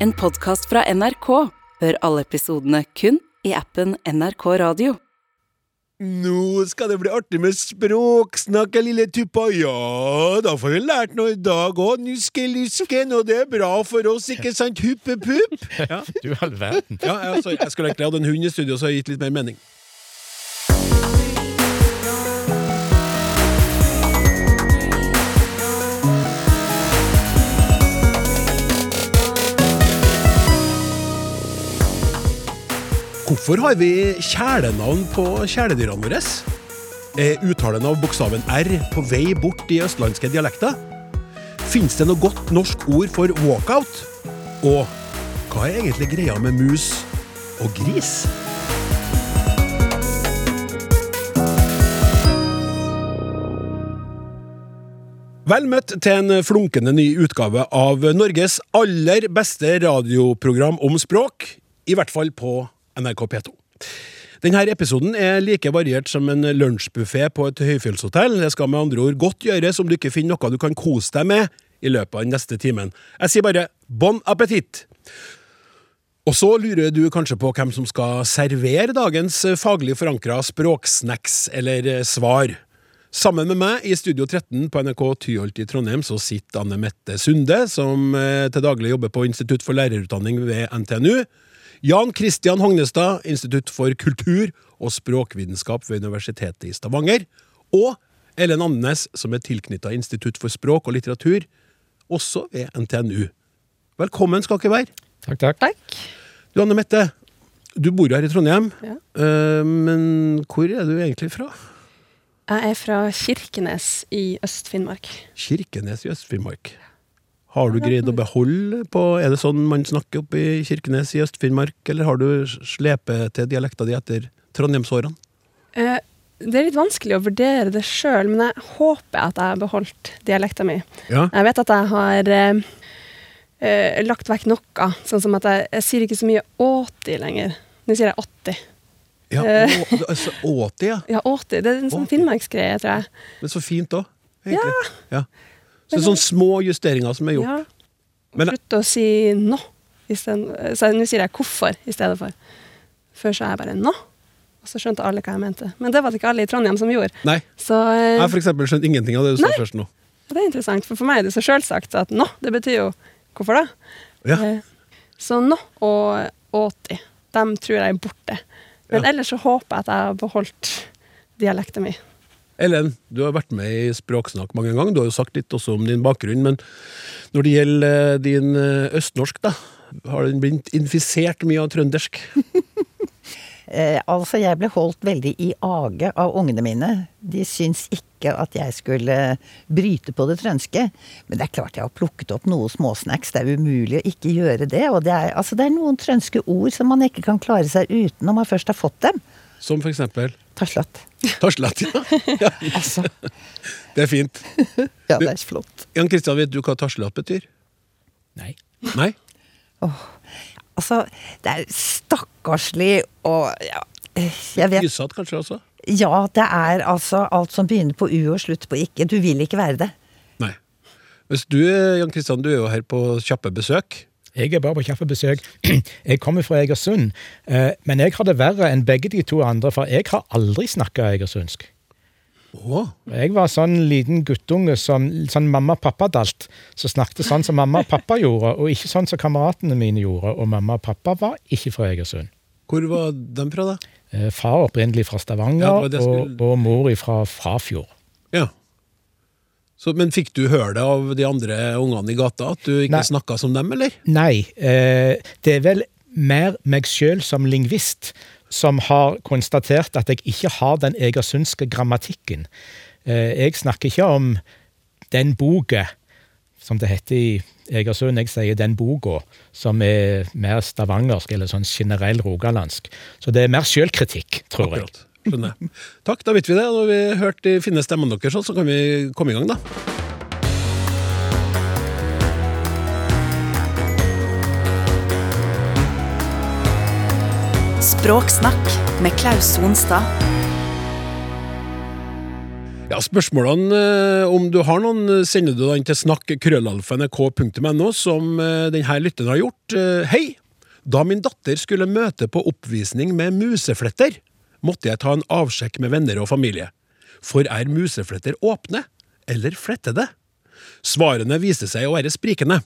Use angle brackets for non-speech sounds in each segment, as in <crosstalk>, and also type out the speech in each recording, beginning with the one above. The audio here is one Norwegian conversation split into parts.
En podkast fra NRK. Hør alle episodene kun i appen NRK Radio. Nå skal det bli artig med språksnakk, lille tuppa. Ja, da får vi lært noe i dag òg. Nuskelusken, og det er bra for oss, ikke sant, huppepupp? <laughs> Ja, Du all verden. ja altså, jeg skulle egentlig hatt en hund i studio, så har gitt litt mer mening. Hvorfor har vi kjælenavn på kjæledyrene våre? Er uttalen av bokstaven R på vei bort i østlandske dialekter? Fins det noe godt norsk ord for walkout? Og hva er egentlig greia med mus og gris? Vel møtt til en flunkende ny utgave av Norges aller beste radioprogram om språk, i hvert fall på NRK P2. Denne episoden er like variert som en lunsjbuffé på et høyfjellshotell. Det skal med andre ord godt gjøres om du ikke finner noe du kan kose deg med i løpet av den neste timen. Jeg sier bare bon appétit! Og så lurer du kanskje på hvem som skal servere dagens faglig forankra språksnacks eller svar. Sammen med meg i Studio 13 på NRK Tyholt i Trondheim så sitter Anne Mette Sunde, som eh, til daglig jobber på Institutt for lærerutdanning ved NTNU. Jan Christian Hognestad, Institutt for kultur og språkvitenskap ved Universitetet i Stavanger. Og Ellen Andenes, som er tilknytta Institutt for språk og litteratur, også ved NTNU. Velkommen skal dere være. Takk, takk. Takk. Du, Anne Mette, du bor jo her i Trondheim, Ja. eh, men hvor er du egentlig fra? Jeg er fra Kirkenes i Øst-Finnmark. Kirkenes i Øst-Finnmark. Har du greid å beholde på Er det sånn man snakker oppe i Kirkenes i Øst-Finnmark, eller har du slepet til dialekta di etter Trondheimsårene? Eh, det er litt vanskelig å vurdere det sjøl, men jeg håper at jeg har beholdt dialekta mi. Ja. Jeg vet at jeg har eh, eh, lagt vekk noe, sånn som at jeg, jeg sier ikke så mye 80 lenger. Nå sier jeg 80. ja Eh. å, altså, 80, ja. <laughs> Ja, 80. Det er en sånn finnmarksgreie, tror jeg. Men så fint òg, egentlig. Ja. Ja. Så det er sånne små justeringer som er gjort. Ja. Slutt å si 'nå'. Så nå sier jeg 'hvorfor' i stedet for. Før sa jeg bare 'nå', og så skjønte alle hva jeg mente. Men det var det ikke alle i Trondheim som gjorde. Nei, Så eh, jeg har for eksempel skjønt ingenting av det du sa først nå. det er interessant, for for meg er det så sjølsagt at 'nå', det betyr jo 'hvorfor da?' Ja. Eh, Så 'nå' og 80, dem tror jeg er borte. Men Ja. ellers så håper jeg at jeg har beholdt dialekten mi. Ellen, du har vært med i Språksnakk mange ganger. Du har jo sagt litt også om din bakgrunn. Men når det gjelder eh, din eh, østnorsk, da, har den blitt infisert mye av trøndersk? <laughs> Eh, altså, jeg ble holdt veldig i age av ungene mine. De syns ikke at jeg skulle bryte på det trønske. Men det er klart jeg har plukket opp noe småsnacks. Det er umulig å ikke gjøre det. Og det er, altså, det er noen trønske ord som man ikke kan klare seg uten når man først har fått dem. Som for eksempel Taslett. Tarslett. Ja. <laughs> ja, Altså, det er fint. <laughs> ja, det er flott. Jan Kristian, vet du hva tarslett betyr? Nei. Nei? Altså, det er stakkarslig og ja, Jeg vet Gysete kanskje også? Ja, det er altså alt som begynner på u og slutter på ikke. Du vil ikke være det. Nei. Hvis du, Jan Kristian, du er jo her på kjappe besøk. Jeg er bare på kaffebesøk. <clears throat> Jeg kommer fra Egersund, eh, men jeg har det verre enn begge de to andre, for jeg har aldri snakka egersundsk. Jeg var sånn liten guttunge som sånn mamma og pappa dalt. som snakket sånn som mamma og pappa gjorde, og ikke sånn som kameratene mine gjorde, og mamma og pappa var ikke fra Egersund. hvor var de fra, da? Eh, Far opprinnelig fra Stavanger, ja, skulle... og, og mor fra Frafjord. Ja. Så, men fikk du høre det av de andre ungene i gata, at du ikke snakka som dem, eller? Nei, eh, det er vel mer meg sjøl som lingvist som har konstatert at jeg ikke har den egersundske grammatikken. Eh, jeg snakker ikke om den boka, som det heter i Egersund. Jeg sier den boka, som er mer stavangersk eller sånn generell rogalandsk. Så det er mer sjølkritikk, tror jeg. Skjønner jeg. Takk, da vet vi det. Når vi har hørt de fine stemmene deres, så kan vi komme i gang, da. Språksnakk med Klaus Sonstad. Ja, Spørsmålene, eh, om du har noen, eh, sender du den til snakk.krøllalfa.nrk.no, som eh, denne lytteren har gjort. Hei! Da min datter skulle møte på oppvisning med musefletter, måtte jeg ta en avsjekk med venner og familie. For er musefletter åpne eller flettede? Svarene viste seg å være sprikende.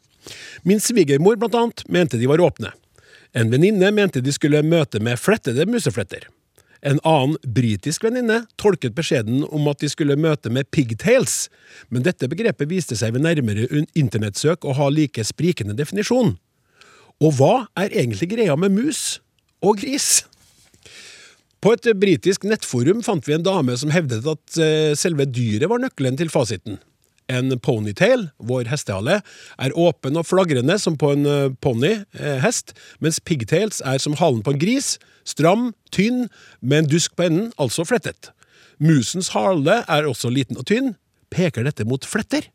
Min svigermor blant annet mente de var åpne. En venninne mente de skulle møte med flettede musefletter. En annen britisk venninne tolket beskjeden om at de skulle møte med pigtails, men dette begrepet viste seg ved nærmere internettsøk å ha like sprikende definisjon. Og hva er egentlig greia med mus og gris? På et britisk nettforum fant vi en dame som hevdet at eh, selve dyret var nøkkelen til fasiten. En ponytail, vår hestehale, er åpen og flagrende som på en eh, eh, hest, mens pigtails er som halen på en gris, stram, tynn, med en dusk på enden, altså flettet. Musens hale er også liten og tynn. Peker dette mot fletter?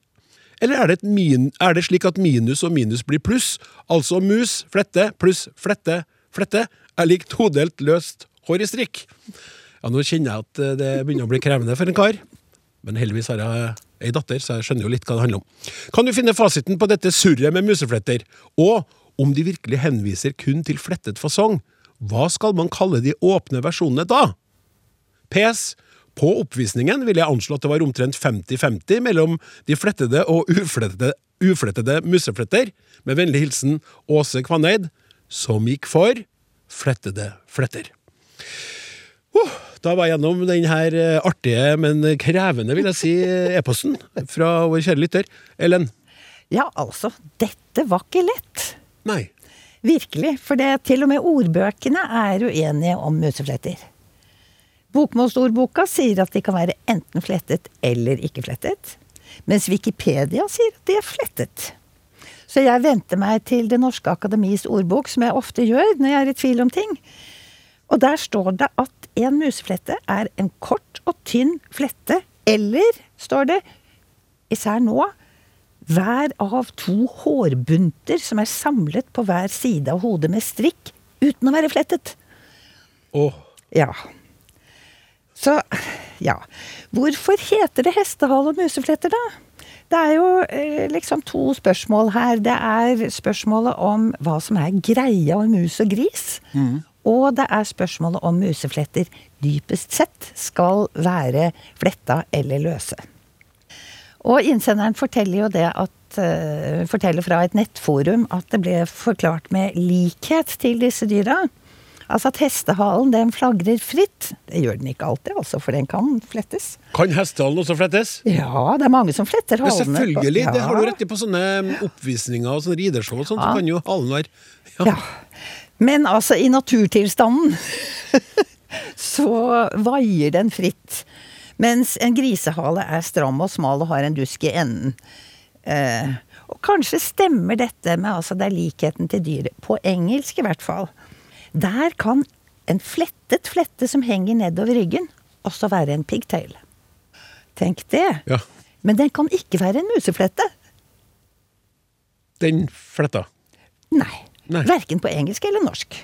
Eller er det, et min, er det slik at minus og minus blir pluss, altså mus, flette, pluss flette, flette, er lik todelt løst hår i strikk? Ja, nå kjenner jeg at eh, det begynner å bli krevende for en kar. Men heldigvis har jeg ei datter, så jeg skjønner jo litt hva det handler om. Kan du finne fasiten på dette surret med musefletter? Og om de virkelig henviser kun til flettet fasong, hva skal man kalle de åpne versjonene da? PS. På oppvisningen vil jeg anslå at det var omtrent 50-50 mellom de flettede og uflettede, uflettede musefletter. Med vennlig hilsen Åse Kvaneid, som gikk for flettede fletter. Oh, da var jeg gjennom den her eh, artige, men krevende, vil jeg si, eh, e-posten fra vår kjære lytter. Ellen? Ja, altså, dette var ikke lett. Nei. Virkelig. For det, til og med ordbøkene er uenige om musefletter. Bokmålsordboka sier at de kan være enten flettet eller ikke flettet. Mens Wikipedia sier at de er flettet. Så jeg venter meg til Det norske akademis ordbok, som jeg ofte gjør når jeg er i tvil om ting. Og der står det at en museflette er en kort og tynn flette, eller, står det, især nå, hver av to hårbunter som er samlet på hver side av hodet med strikk, uten å være flettet. Åh, Ja. Så, ja. Hvorfor heter det hestehale og musefletter, da? Det er jo eh, liksom to spørsmål her. Det er spørsmålet om hva som er greia med mus og gris. Og det er spørsmålet om musefletter dypest sett skal være fletta eller løse. Og innsenderen forteller jo det at eh, forteller fra et nettforum at det ble forklart med likhet til disse dyra. Altså at hestehalen den flagrer fritt. Det gjør den ikke alltid, altså, for den kan flettes. Kan hestehalen også flettes? Ja, det er mange som fletter Ja, halene. på- selvfølgelig, det har du rett i på sånne oppvisninger og sånne rideshow og sånt, så kan jo halen være Ja. Men altså, i naturtilstanden <laughs> så vaier den fritt. Mens en grisehale er stram og smal og har en dusk i enden. Eh, og kanskje stemmer dette med altså det er likheten til dyret. På engelsk i hvert fall. Der kan en flettet flette som henger nedover ryggen, også være en pigtail. Tenk det. Ja, Men den kan ikke være en museflette. den fletta. Nei. Nei. Verken på engelsk eller norsk.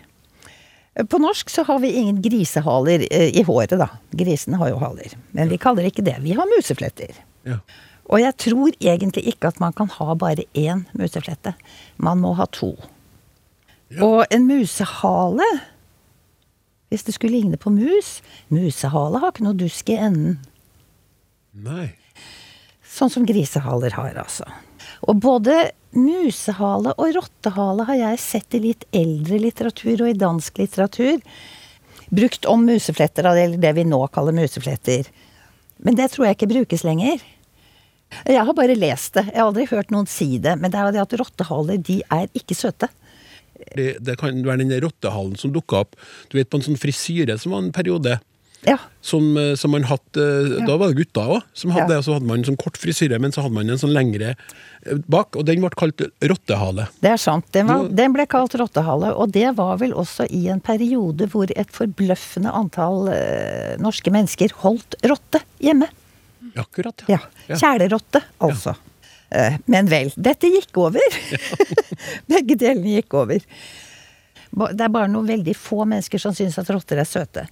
På norsk så har vi ingen grisehaler eh, i håret, da. Grisene har jo haler. Men vi kaller det ikke det. Vi har musefletter. Ja. Og jeg tror egentlig ikke at man kan ha bare én museflette. Man må ha to. Ja. Og en musehale Hvis det skulle ligne på mus Musehale har ikke noe dusk i enden. Nei. Sånn som grisehaler har, altså. Og både musehale og rottehale har jeg sett i litt eldre litteratur og i dansk litteratur. Brukt om musefletter, eller det vi nå kaller musefletter. Men det tror jeg ikke brukes lenger. Jeg har bare lest det. Jeg har aldri hørt noen si det. Men det er jo det at rottehaler, de er ikke søte. Det, det kan være den rottehalen som dukka opp Du vet på en sånn frisyre som var en periode. Ja. Som, eh, som man hatt eh, Ja. Da var det gutta òg som hadde Ja. det. og Så hadde man en sånn kort frisyre, men så hadde man en sånn lengre eh, bak. Og den ble kalt rottehale. Det er sant. Den, var, den ble kalt rottehale, og det var vel også i en periode hvor et forbløffende antall eh, norske mennesker holdt rotte hjemme. Akkurat, Ja. Kjælerotte, altså. Eh, men vel. Dette gikk over. <laughs> Begge delene gikk over. Det er bare noen veldig få mennesker som syns at rotter er søte.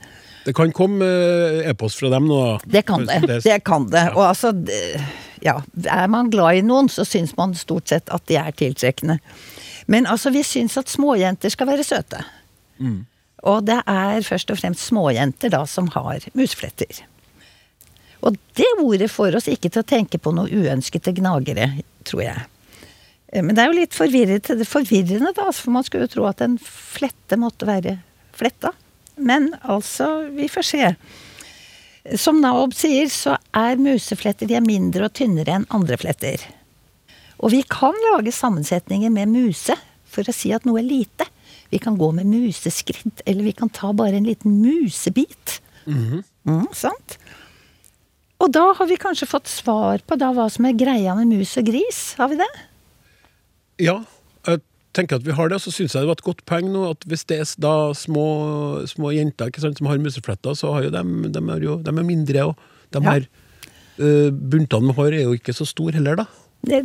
Det kan komme eh, e-post fra dem nå. Det kan det. Det kan det. Og altså, ja, er man glad i noen, så syns man stort sett at de er tiltrekkende. Men altså, vi syns at småjenter skal være søte. Og det er først og fremst småjenter da som har musfletter. Og det ordet får oss ikke til å tenke på noen uønskede gnagere, tror jeg. Eh, Men det er jo litt forvirrende, forvirrende da, for man skulle jo tro at en flette måtte være fletta. Men altså, vi får se. Som Naob sier, så er musefletter de er mindre og tynnere enn andre fletter. Og vi kan lage sammensetninger med muse for å si at noe er lite. Vi kan gå med museskritt, eller vi kan ta bare en liten musebit. mm, sant? Og da har vi kanskje fått svar på da hva som er greia med mus og gris. Har vi det? Ja, tenker at vi har det, og så syns jeg det var et godt poeng nå at hvis det er da små, små jenter sant, som har musefletter, så har jo dem, dem er jo de er mindre, og de Ja. her uh, buntene med hår er jo ikke så store heller, da. det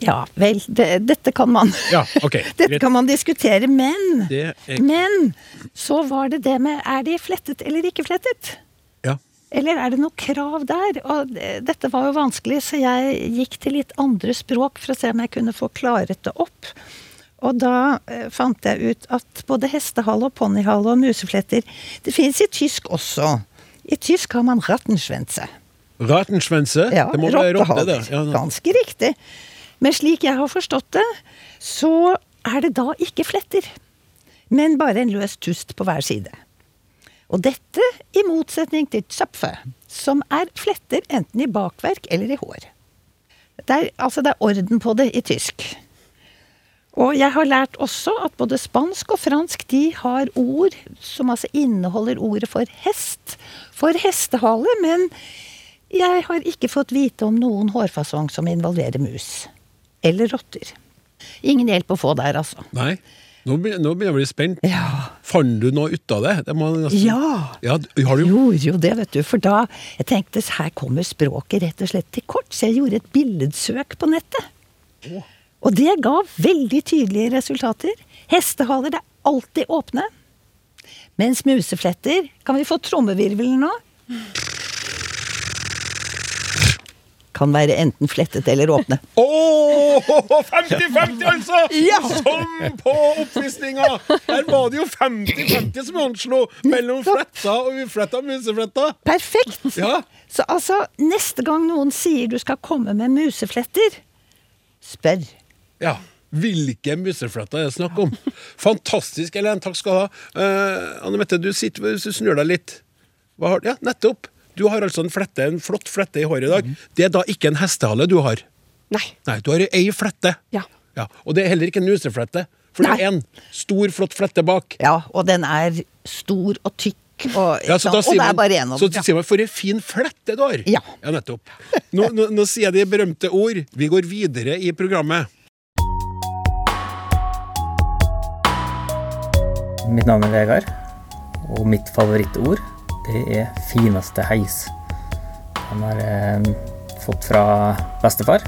ja, vel, det, dette kan man <laughs> Ja, okay. Dette kan man diskutere, men er Men så var det det med Er de flettet eller ikke flettet? Eller er det noe krav der? Og dette var jo vanskelig, så jeg gikk til litt andre språk for å se om jeg kunne få klaret det opp. Og da eh, fant jeg ut at både hestehale og ponnihale og musefletter Det fins i tysk også. I tysk har man rattenschwänze. Rattenschwänze? Ja, det må være rotte, det. Ja, Ganske riktig. Men slik jeg har forstått det, så er det da ikke fletter. Men bare en løs tust på hver side. Og dette i motsetning til zöpfe, som er fletter enten i bakverk eller i hår. Det er, altså det er orden på det i tysk. Og jeg har lært også at både spansk og fransk de har ord som altså inneholder ordet for hest, for hestehale, men jeg har ikke fått vite om noen hårfasong som involverer mus. Eller rotter. Ingen hjelp å få der, altså. Nei. Nå nå begynner jeg å bli spent. Ja. Fant du noe ut av det? det nesten- Ja. ja. du- Har du Gjorde jo det, vet du. For da jeg tenkte her kommer språket rett og slett til kort, så jeg gjorde et billedsøk på nettet. Og det ga veldig tydelige resultater. Hestehaler er alltid åpne. Mens musefletter Kan vi få trommevirvelen nå? Kan være enten flettet eller åpne. <laughs> Åh, 50-50 altså! Ja. Som på oppvisninga! Der var det jo 50-50 som anslo mellom fletta og ufletta musefletta. Perfekt! Ja. Så altså, neste gang noen sier du skal komme med musefletter, spør. ja. Hvilke musefletter er det snakk om? Fantastisk, Ellen. Takk skal du ha. Uh, Anne Mette, du sitter hvis du snur deg litt. Hva har, ja, nettopp. Du har altså en flette, en flott flette i håret i dag. Det er da ikke en hestehale du har. Nei. Nei, du har ei flette. Ja. Ja, Og det er heller ikke en museflette. For det er en stor, flott flette bak. Ja, og den er stor og tykk, og, Ja, så da og sier det er man, bare så ja. sier man 'for en fin flette du har'. Ja. nettopp. Nå, nå, nå sier jeg de berømte ord. Vi går videre i programmet. Mitt navn er Vegard, og mitt favorittord det er 'fineste heis'. Den har jeg fått fra bestefar,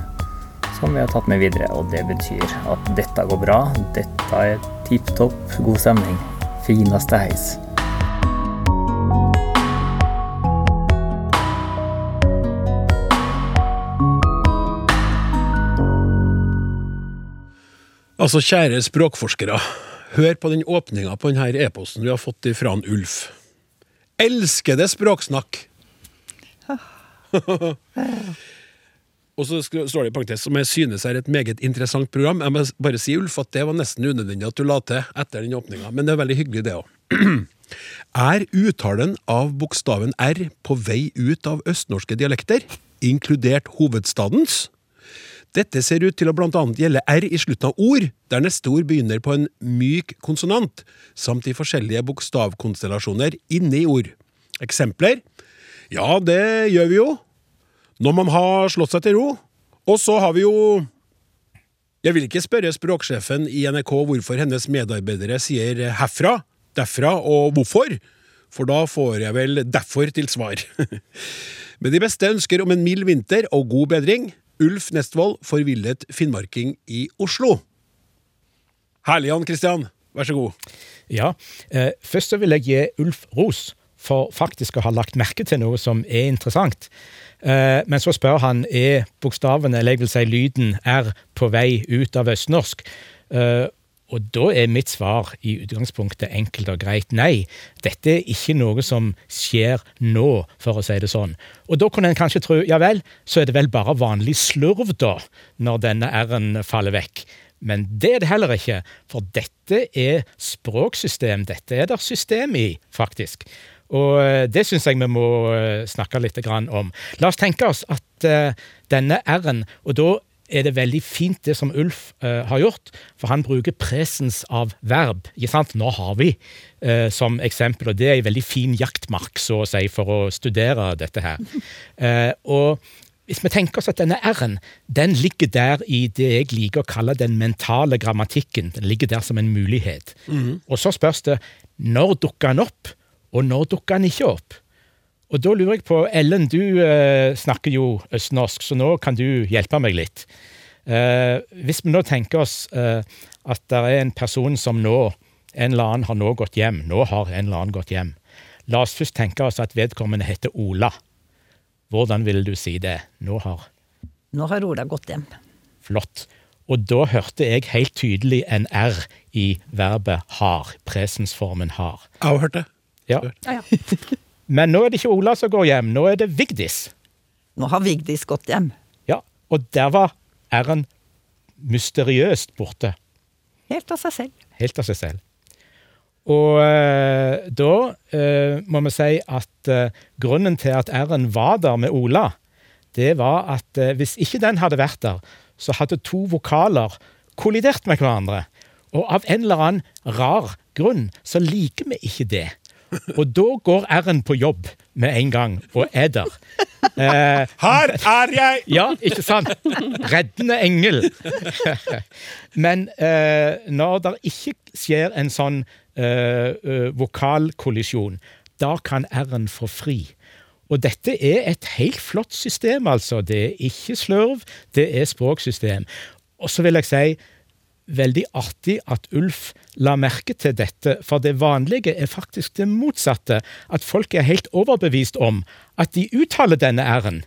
som vi har tatt med videre. Og det betyr at dette går bra, dette er tipp topp, god stemning. Fineste heis. Altså, kjære språkforskere, hør på den åpninga på denne e-posten vi har fått fra Ulf. Elskede språksnakk! <laughs> Og så står det i parentes som jeg synes er et meget interessant program. Jeg må bare si, Ulf, at det var nesten unødvendig at du la til etter den åpninga, men det er veldig hyggelig, det òg. <clears throat> Er uttalen av bokstaven R på vei ut av østnorske dialekter, inkludert hovedstadens? Dette ser ut til å annet gjelde R i slutten av ord, der neste ord begynner på en myk konsonant, samt i forskjellige bokstavkonstellasjoner inne i ord. Eksempler? Ja, det gjør vi jo. Når man har slått seg til ro. Og så har vi jo Jeg vil ikke spørre språksjefen i NRK hvorfor hennes medarbeidere sier herfra, derfra og hvorfor, for da får jeg vel derfor til svar. <laughs> Med de beste ønsker om en mild vinter og god bedring, Ulf Nestvold, forvillet finnmarking i Oslo. Herlig, Jan Christian. Vær så god. Ja, eh, Først så vil jeg gi Ulf ros for faktisk å ha lagt merke til noe som er interessant. Eh, men så spør han er bokstavene, eller jeg vil si lyden, R på vei ut av østnorsk. Eh, og da er mitt svar i utgangspunktet enkelt og greit nei. Dette er ikke noe som skjer nå, for å si det sånn. Og da kunne en kanskje tro ja vel, så er det vel bare vanlig slurv, da, når denne R-en faller vekk. Men det er det heller ikke, for dette er språksystem. Dette er det system i, faktisk. Og eh, det syns jeg vi må eh, snakke litt om. La oss tenke oss at uh, denne R-en Og da er det veldig fint det som Ulf uh, har gjort, for han bruker presens av verb. ikke sant? Nå har vi uh, som eksempel, og det er en veldig fin jaktmark så å si, for å studere dette her. <laughs> og hvis vi tenker oss at denne R-en den ligger der i det jeg liker å kalle den mentale grammatikken. Den ligger der som en mulighet. Mm. Og så spørs det når dukker den opp, og når dukker den ikke opp? Og da lurer jeg på, Ellen, du eh, snakker jo østnorsk, så nå kan du hjelpe meg litt. Eh, hvis vi nå tenker oss eh, at det er en person som nå, en eller annen har nå gått hjem, nå har en eller annen gått hjem. La oss først tenke oss at vedkommende heter Ola. Hvordan vil du si det? Nå har Nå har Ola gått hjem. Flott. Og da hørte jeg helt tydelig en R i verbet har. Presensformen har. Jeg har hørt det. Ja. Ja, ja. Men nå er det ikke Ola som går hjem, nå er det Vigdis. Nå har Vigdis gått hjem. Ja, Og der var R-en mysteriøst borte. Helt av seg selv. Helt av seg selv. Og eh, da eh, må vi si at eh, grunnen til at R-en var der med Ola, det var at eh, hvis ikke den hadde vært der, så hadde to vokaler kollidert med hverandre. Og av en eller annen rar grunn så liker vi ikke det. Og da går R-en på jobb med en gang, og er der. Eh, Her er jeg! Ja, ikke sant? Reddende engel. Men eh, når det ikke skjer en sånn eh, eh, vokalkollisjon, da kan R-en få fri. Og dette er et helt flott system, altså. Det er ikke slørv, det er språksystem. Og så vil jeg si veldig artig at Ulf la merke til dette, for det vanlige er faktisk det motsatte. At folk er helt overbevist om at de uttaler denne r-en.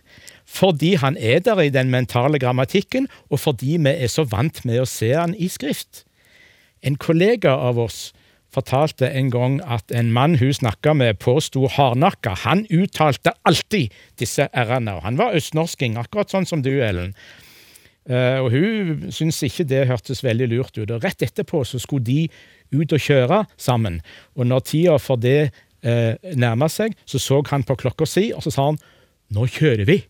Fordi han er der i den mentale grammatikken, og fordi vi er så vant med å se han i skrift. En kollega av oss fortalte en gang at en mann hun snakka med, påsto hardnakka. Han uttalte alltid disse r-ene, og han var østnorsking, akkurat sånn som du, Ellen. Uh, og hun syntes ikke det hørtes veldig lurt ut. Og rett etterpå så skulle de ut og kjøre sammen. Og når tida for det eh, nærma seg, så så han på klokka si, og så sa han 'nå kjører vi'.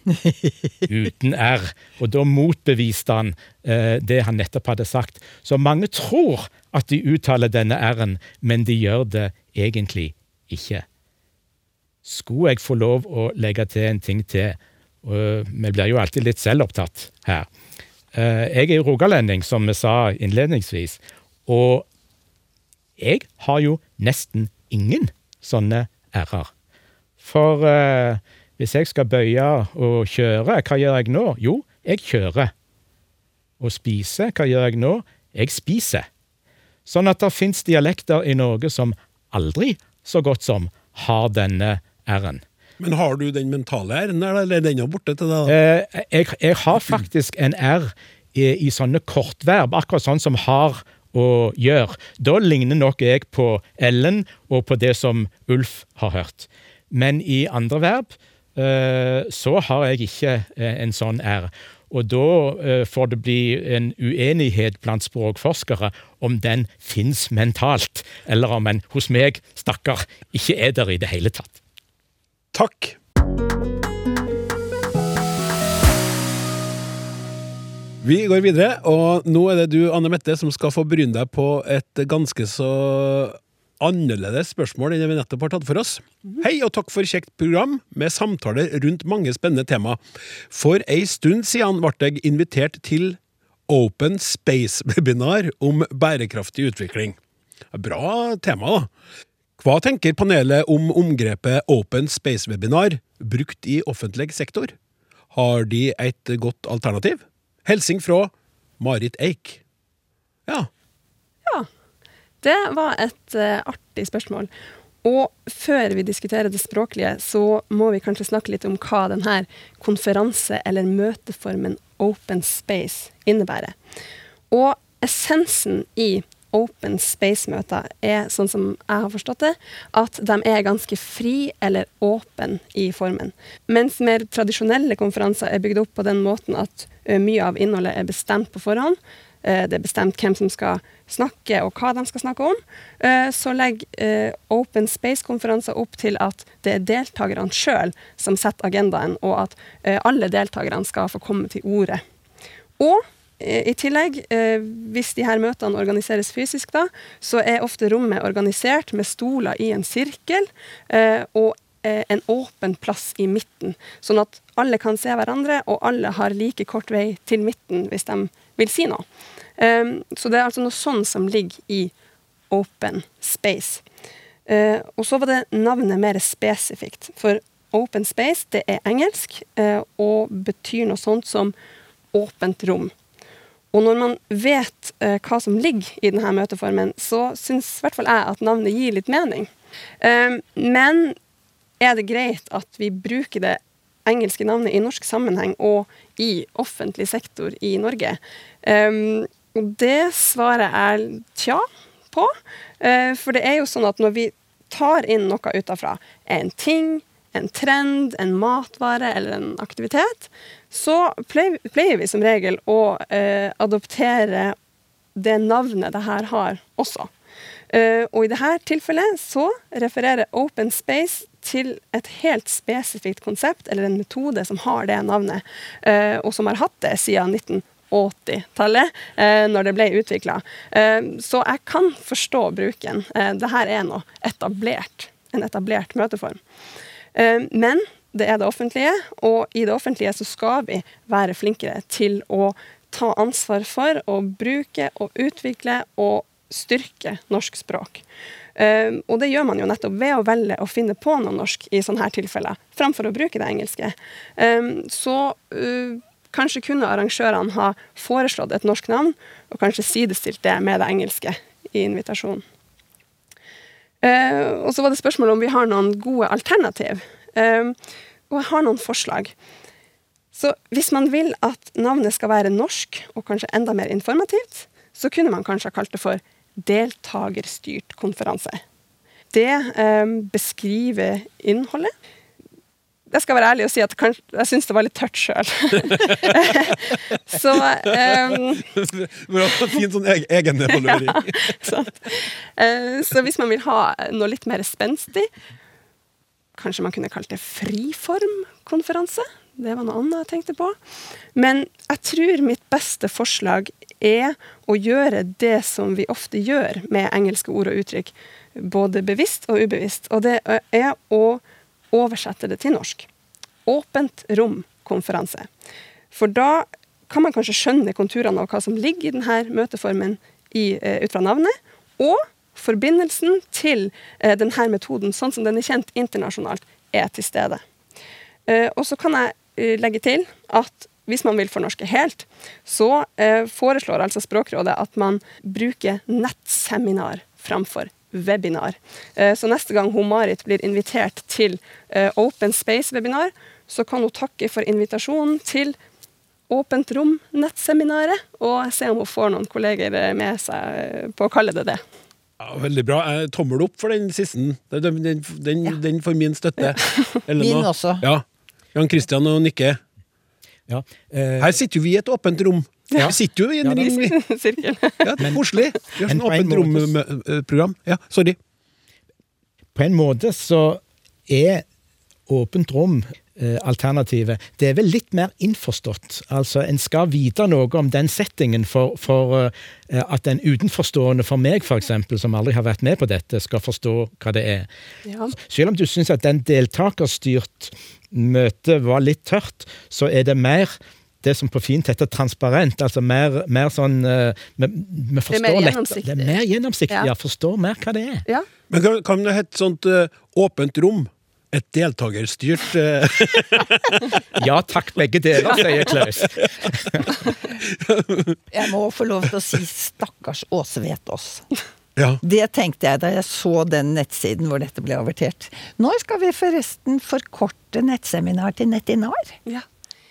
<laughs> Uten R. Og da motbeviste han eh, det han nettopp hadde sagt. Så mange tror at de uttaler denne R-en, men de gjør det egentlig ikke. Skulle jeg få lov å legge til en ting til? Og vi blir jo alltid litt selvopptatt her. Eh, jeg er jo rogalending, som vi sa innledningsvis, og jeg har jo nesten ingen sånne r-er. For eh, hvis jeg skal bøye og kjøre, hva gjør jeg nå? Jo, jeg kjører. Og spise, hva gjør jeg nå? Jeg spiser. Sånn at det fins dialekter i Norge som aldri så godt som har denne r-en. Men har du den mentale r-en eller er den borte til deg? Eh, jeg, jeg, har faktisk en r i, i, sånne kortverb, akkurat sånn som har og gjør. Da ligner nok jeg på Ellen og på det som Ulf har hørt. Men i andre verb eh, så har jeg ikke eh, en sånn r. Og da får det bli en uenighet blant språkforskere om den fins mentalt, eller om en hos meg, stakkar, ikke er der i det hele tatt. Takk. Vi går videre, og nå er det du, Anne Mette, som skal få bryne deg på et ganske så annerledes spørsmål enn vi nettopp har tatt for oss. Hei og takk for kjekt program med samtaler rundt mange spennende tema. For ei stund siden ble jeg invitert til Open Space-webinar om bærekraftig utvikling. Bra tema, da. Hva tenker panelet om omgrepet Open Space Webinar brukt i offentlig sektor? Har de et godt alternativ? Helsing fra Marit Eik. Ja. Ja. Det var et uh, artig spørsmål. og før vi diskuterer det språklige, så må vi kanskje snakke litt om hva denne konferanse- eller møteformen open space innebærer. Og essensen i open space-møter er, sånn som jeg har forstått det, at de er ganske fri eller åpen i formen. Mens mer tradisjonelle konferanser er bygd opp på den måten at mye av innholdet er bestemt på forhånd. Eh, Det er bestemt hvem som skal snakke og hva de skal snakke om. Eh, Så legger eh, Open Space-konferanser opp til at det er deltakerne sjøl som setter agendaen, og at eh, alle deltakerne skal få komme til orde. Og eh, i tillegg, eh, hvis de her møtene organiseres fysisk, da, så er ofte rommet organisert med stoler i en sirkel eh, og eh, en åpen plass i midten, sånn at alle kan se hverandre, og alle har like kort vei til midten hvis de vil si noe. Så det er altså noe sånn som ligger i open space. Og så var det navnet mer spesifikt, for open space det er engelsk og betyr noe sånt som åpent rom. Og når man vet eh, hva som ligger i denne møteformen, så syns i hvert fall jeg at navnet gir litt mening. Eh, men er det greit at vi bruker det engelske navnet i norsk sammenheng og i offentlig sektor i Norge? Eh, og det svarer jeg tja på. Eh, for det er jo sånn at når vi tar inn noe utafra, en ting, en trend, en matvare eller en aktivitet, så pleier, vi som regel å eh, adoptere det navnet det her har også. Eh, og i dette tilfellet så refererer Open Space til et helt spesifikt konsept, eller en metode som har det navnet, eh, og som har hatt det siden 1980-tallet, eh, når det ble utvikla. Eh, så jeg kan forstå bruken. Eh, Dette er noe etablert, en etablert møteform. Eh, Men det er det offentlige, og i det offentlige så skal vi være flinkere til å ta ansvar for å bruke og utvikle og styrke norsk språk. Eh, og det gjør man jo nettopp ved å velge å finne på noe norsk i sånne her tilfeller, framfor å bruke det engelske. Eh, så kanskje kunne arrangørene ha foreslått et norsk navn, og kanskje sidestilt det med det engelske i invitasjonen. Eh, og så var det spørsmålet om vi har noen gode alternativ. Eh, og jeg har noen forslag. Så hvis man vil at navnet skal være norsk, og kanskje enda mer informativt, så kunne man kanskje ha kalt det for deltakerstyrt konferanse. Det eh, beskriver innholdet. Jeg skal være ærlig og si at kanskje, jeg syns det var litt tørt sjøl. <laughs> så um, Bra, Fin sånn eg- <laughs> ja, sant. Uh, Så hvis man vil ha noe litt mer spenstig, kanskje man kunne kalt det friformkonferanse. Det var noe annet jeg tenkte på. Men jeg tror mitt beste forslag er å gjøre det som vi ofte gjør med engelske ord og uttrykk, både bevisst og ubevisst. Og det er å oversette det til norsk. Åpent rom-konferanse. For da kan man kanskje skjønne konturene av hva som ligger i denne møteformen i, eh, ut fra navnet, og forbindelsen til eh, denne metoden, sånn som den er kjent internasjonalt, er til stede. Eh, og så kan jeg legge til at hvis man vil fornorske helt, så foreslår altså Språkrådet at man bruker nettseminar framfor webinar. Eh, så neste gang hun Marit blir invitert til eh, Open Space-webinar, så kan hun takke for invitasjonen til Åpent rom-nettseminaret, og se om hun får noen kolleger eh, med seg på å kalle det det. Ja, veldig bra. Tommel opp for den siste. Den, den, den, den får min støtte. <laughs> Elena. Min også. Ja. Jan Christian og Nikke. Ja. Eh, Her sitter jo vi i et åpent rom. Ja. Vi sitter jo i en Ja, ring, vi. <laughs> Sirkel. Ja, det er koselig. Vi har sånn en åpent rom-program. Ja, sorry. på en måte så er åpent rom eh, alternativet. Det er vel litt mer innforstått. Altså, En skal vite noe om den settingen for, for eh, at en utenforstående for meg, eksempel, som aldri har vært med på dette, skal forstå hva det er. Ja. Selv om du syns at den deltakerstyrt møte var litt tørt, så er det mer det som på fint heter transparent. Altså mer, mer sånn uh, Vi vi forstår mer lett- Det er mer gjennomsiktig, Ja. ja. Forstår mer hva det er. ja. Men kan, kan det hete sånt uh, åpent rom? Et deltakerstyrt uh... <laughs> Ja takk, begge deler, sier Klaus. Jeg må få lov til å si stakkars Åse Vetås. Ja. Det tenkte jeg da jeg så den nettsiden hvor dette ble avertert. Når skal vi forresten forkorte nettseminar til nettinar? Ja.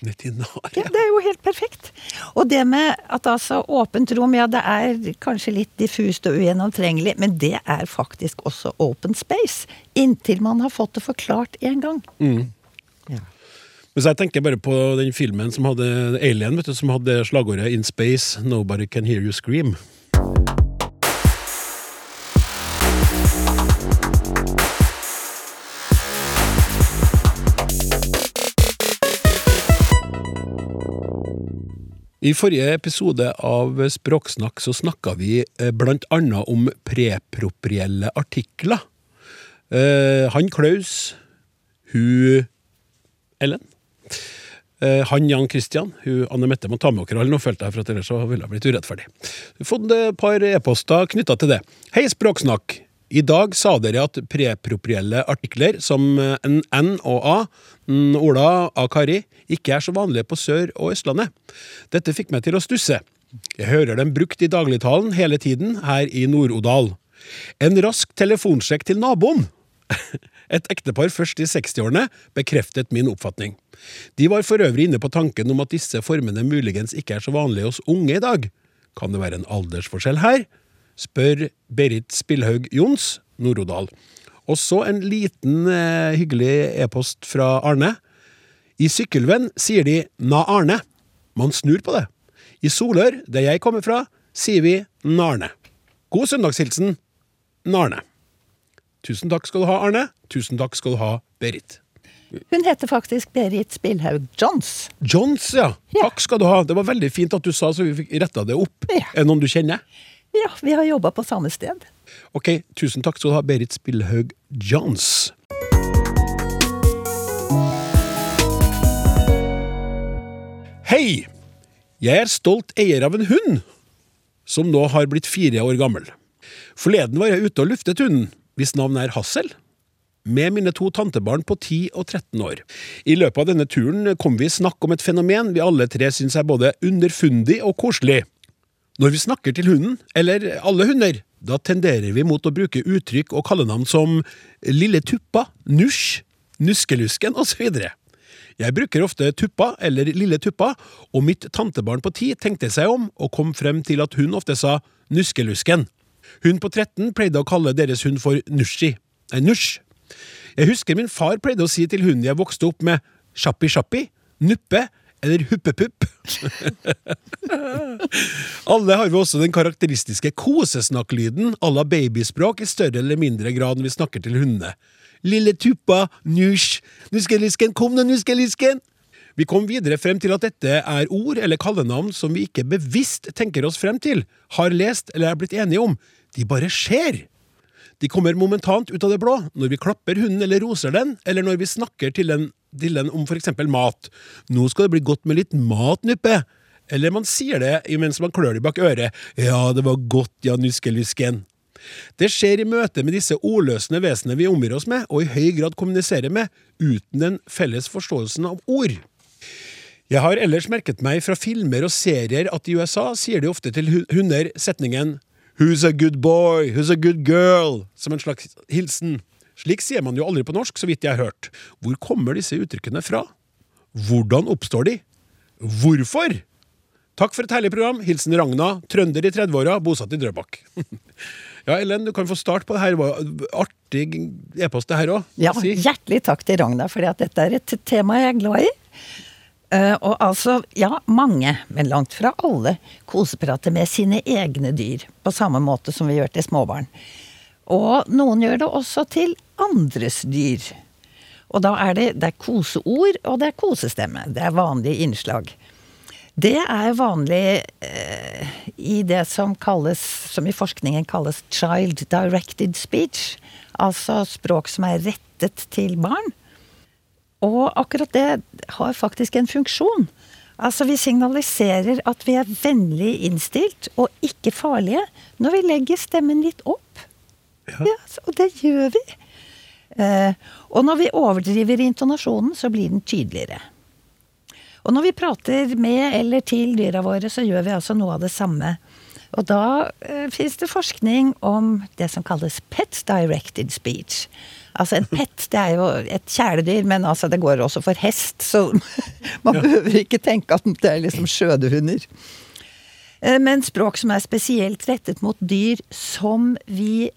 Netinar, Ja, det er jo helt perfekt. Og det med at altså åpent rom, ja det er kanskje litt diffust og ugjennomtrengelig, men det er faktisk også open space. Inntil man har fått det forklart en gang. Ja. Men så jeg tenker bare på den filmen som hadde Alien, vet du, som hadde slagordet 'In space, nobody can hear you scream'. I forrige episode av Språksnakk så snakka vi eh, blant annet om preproprielle artikler. Eh, han Klaus, hun Ellen. Eh, han Jan Christian, hun Anne Mette må ta med dere alle nå, følte jeg, for at ellers så ville jeg blitt urettferdig. Fått et par e-poster knytta til det. Hei, Språksnakk. I dag sa dere at preproprielle artikler som eh, N og A, Ola, A Kari, ikke er så vanlige på Sør- og Østlandet. Dette fikk meg til å stusse. Jeg hører dem brukt i dagligtalen hele tiden her i Nord-Odal. En rask telefonsjekk til naboen. <laughs> Et ektepar først i 60-årene bekreftet min oppfatning. De var for øvrig inne på tanken om at disse formene muligens ikke er så vanlige hos unge i dag. Kan det være en aldersforskjell her? Spør Berit Spillhaug Jons, Nord-Odal. Og så en liten eh, hyggelig e-post fra Arne. I Sykkelvenn sier de 'na Arne'. Man snur på det. I Solør, der jeg kommer fra, sier vi 'Narne'. God søndagshilsen, Narne. Tusen takk skal du ha, Arne. Tusen takk skal du ha, Berit. Hun heter faktisk Berit Spillhaug Johns. Johns, ja. Ja. Takk skal du ha. Det var veldig fint at du sa, så vi fikk retta det opp. Ja. Er det noen du kjenner? Ja, vi har jobba på samme sted. Ok, tusen takk skal du ha, Berit Spillhaug Johns. Hei! Jeg er stolt eier av en hund, som nå har blitt fire år gammel. Forleden var jeg ute og luftet hunden, hvis navn er Hassel, med mine to tantebarn på 10 og 13 år. I løpet av denne turen kom vi i snakk om et fenomen vi alle tre syns er både underfundig og koselig. Når vi snakker til hunden, eller alle hunder, da tenderer vi mot å bruke uttrykk og kallenavn som lille tuppa, nusj, nuskelusken osv. Jeg bruker ofte tuppa eller lille tuppa, og mitt tantebarn på ti tenkte seg om og kom frem til at hun ofte sa nuskelusken. Hun på 13 pleide å kalle deres hund for Nushi. Nei, Nusj. Jeg husker min far pleide å si til hunden jeg vokste opp med sjappi-sjappi, nuppe eller huppepupp. <laughs> Alle har vi også den karakteristiske kosesnakklyden à la babyspråk i større eller mindre grad når vi snakker til hundene. Lille tuppa, nusj, nuskelisken, kom nå, nuskelisken! Vi kom videre frem til at dette er ord eller kallenavn som vi ikke bevisst tenker oss frem til, har lest eller er blitt enige om. De bare skjer. De kommer momentant ut av det blå, når vi klapper hunden eller roser den, eller når vi snakker til den, til den om eksempel mat. Nå skal det bli godt med litt mat, Nuppe. Eller man sier det mens man klør det bak øret. Ja, det var godt, ja, nuskelusken. Det skjer i møte med disse ordløsende vesenene vi omgir oss med, og i høy grad kommuniserer med, uten den felles forståelsen av ord. Jeg har ellers merket meg fra filmer og serier at i USA sier de ofte til hunder setningen Who's a good boy? Who's a good girl? Som en slags hilsen. Slik sier man jo aldri på norsk, så vidt jeg har hørt. Hvor kommer disse uttrykkene fra? Hvordan oppstår de? Hvorfor? Takk for et herlig program. Hilsen Ragna, trønder i 30-åra, bosatt i Drøbak. <laughs> ja, Ellen, du kan få start på det her. Det var Artig e-post, det her òg. Ja, hjertelig takk til Ragna, for dette er et tema jeg er glad i. Eh, og altså, ja, mange, men langt fra alle, koseprater med sine egne dyr. På samme måte som vi gjør til småbarn. Og noen gjør det også til andres dyr. Og da er det, det er koseord, og det er kosestemme. Det er vanlige innslag. Det er vanlig eh, i det som kalles, som i forskningen kalles child directed speech. Altså språk som er rettet til barn. Og akkurat det har faktisk en funksjon. Altså Vi signaliserer at vi er vennlig innstilt og ikke farlige når vi legger stemmen litt opp. Ja, så- Og det gjør vi. Eh, og når vi overdriver intonasjonen, så blir den tydeligere. Og når vi prater med eller til dyra våre, så gjør vi altså noe av det samme. Og da eh, fins det forskning om det som kalles pet directed speech. Altså en pet, det er jo et kjæledyr, men altså det går også for hest, så <laughs> man behøver ikke tenke at det er liksom skjødehunder. Eh, Men språk som er spesielt rettet mot dyr som vi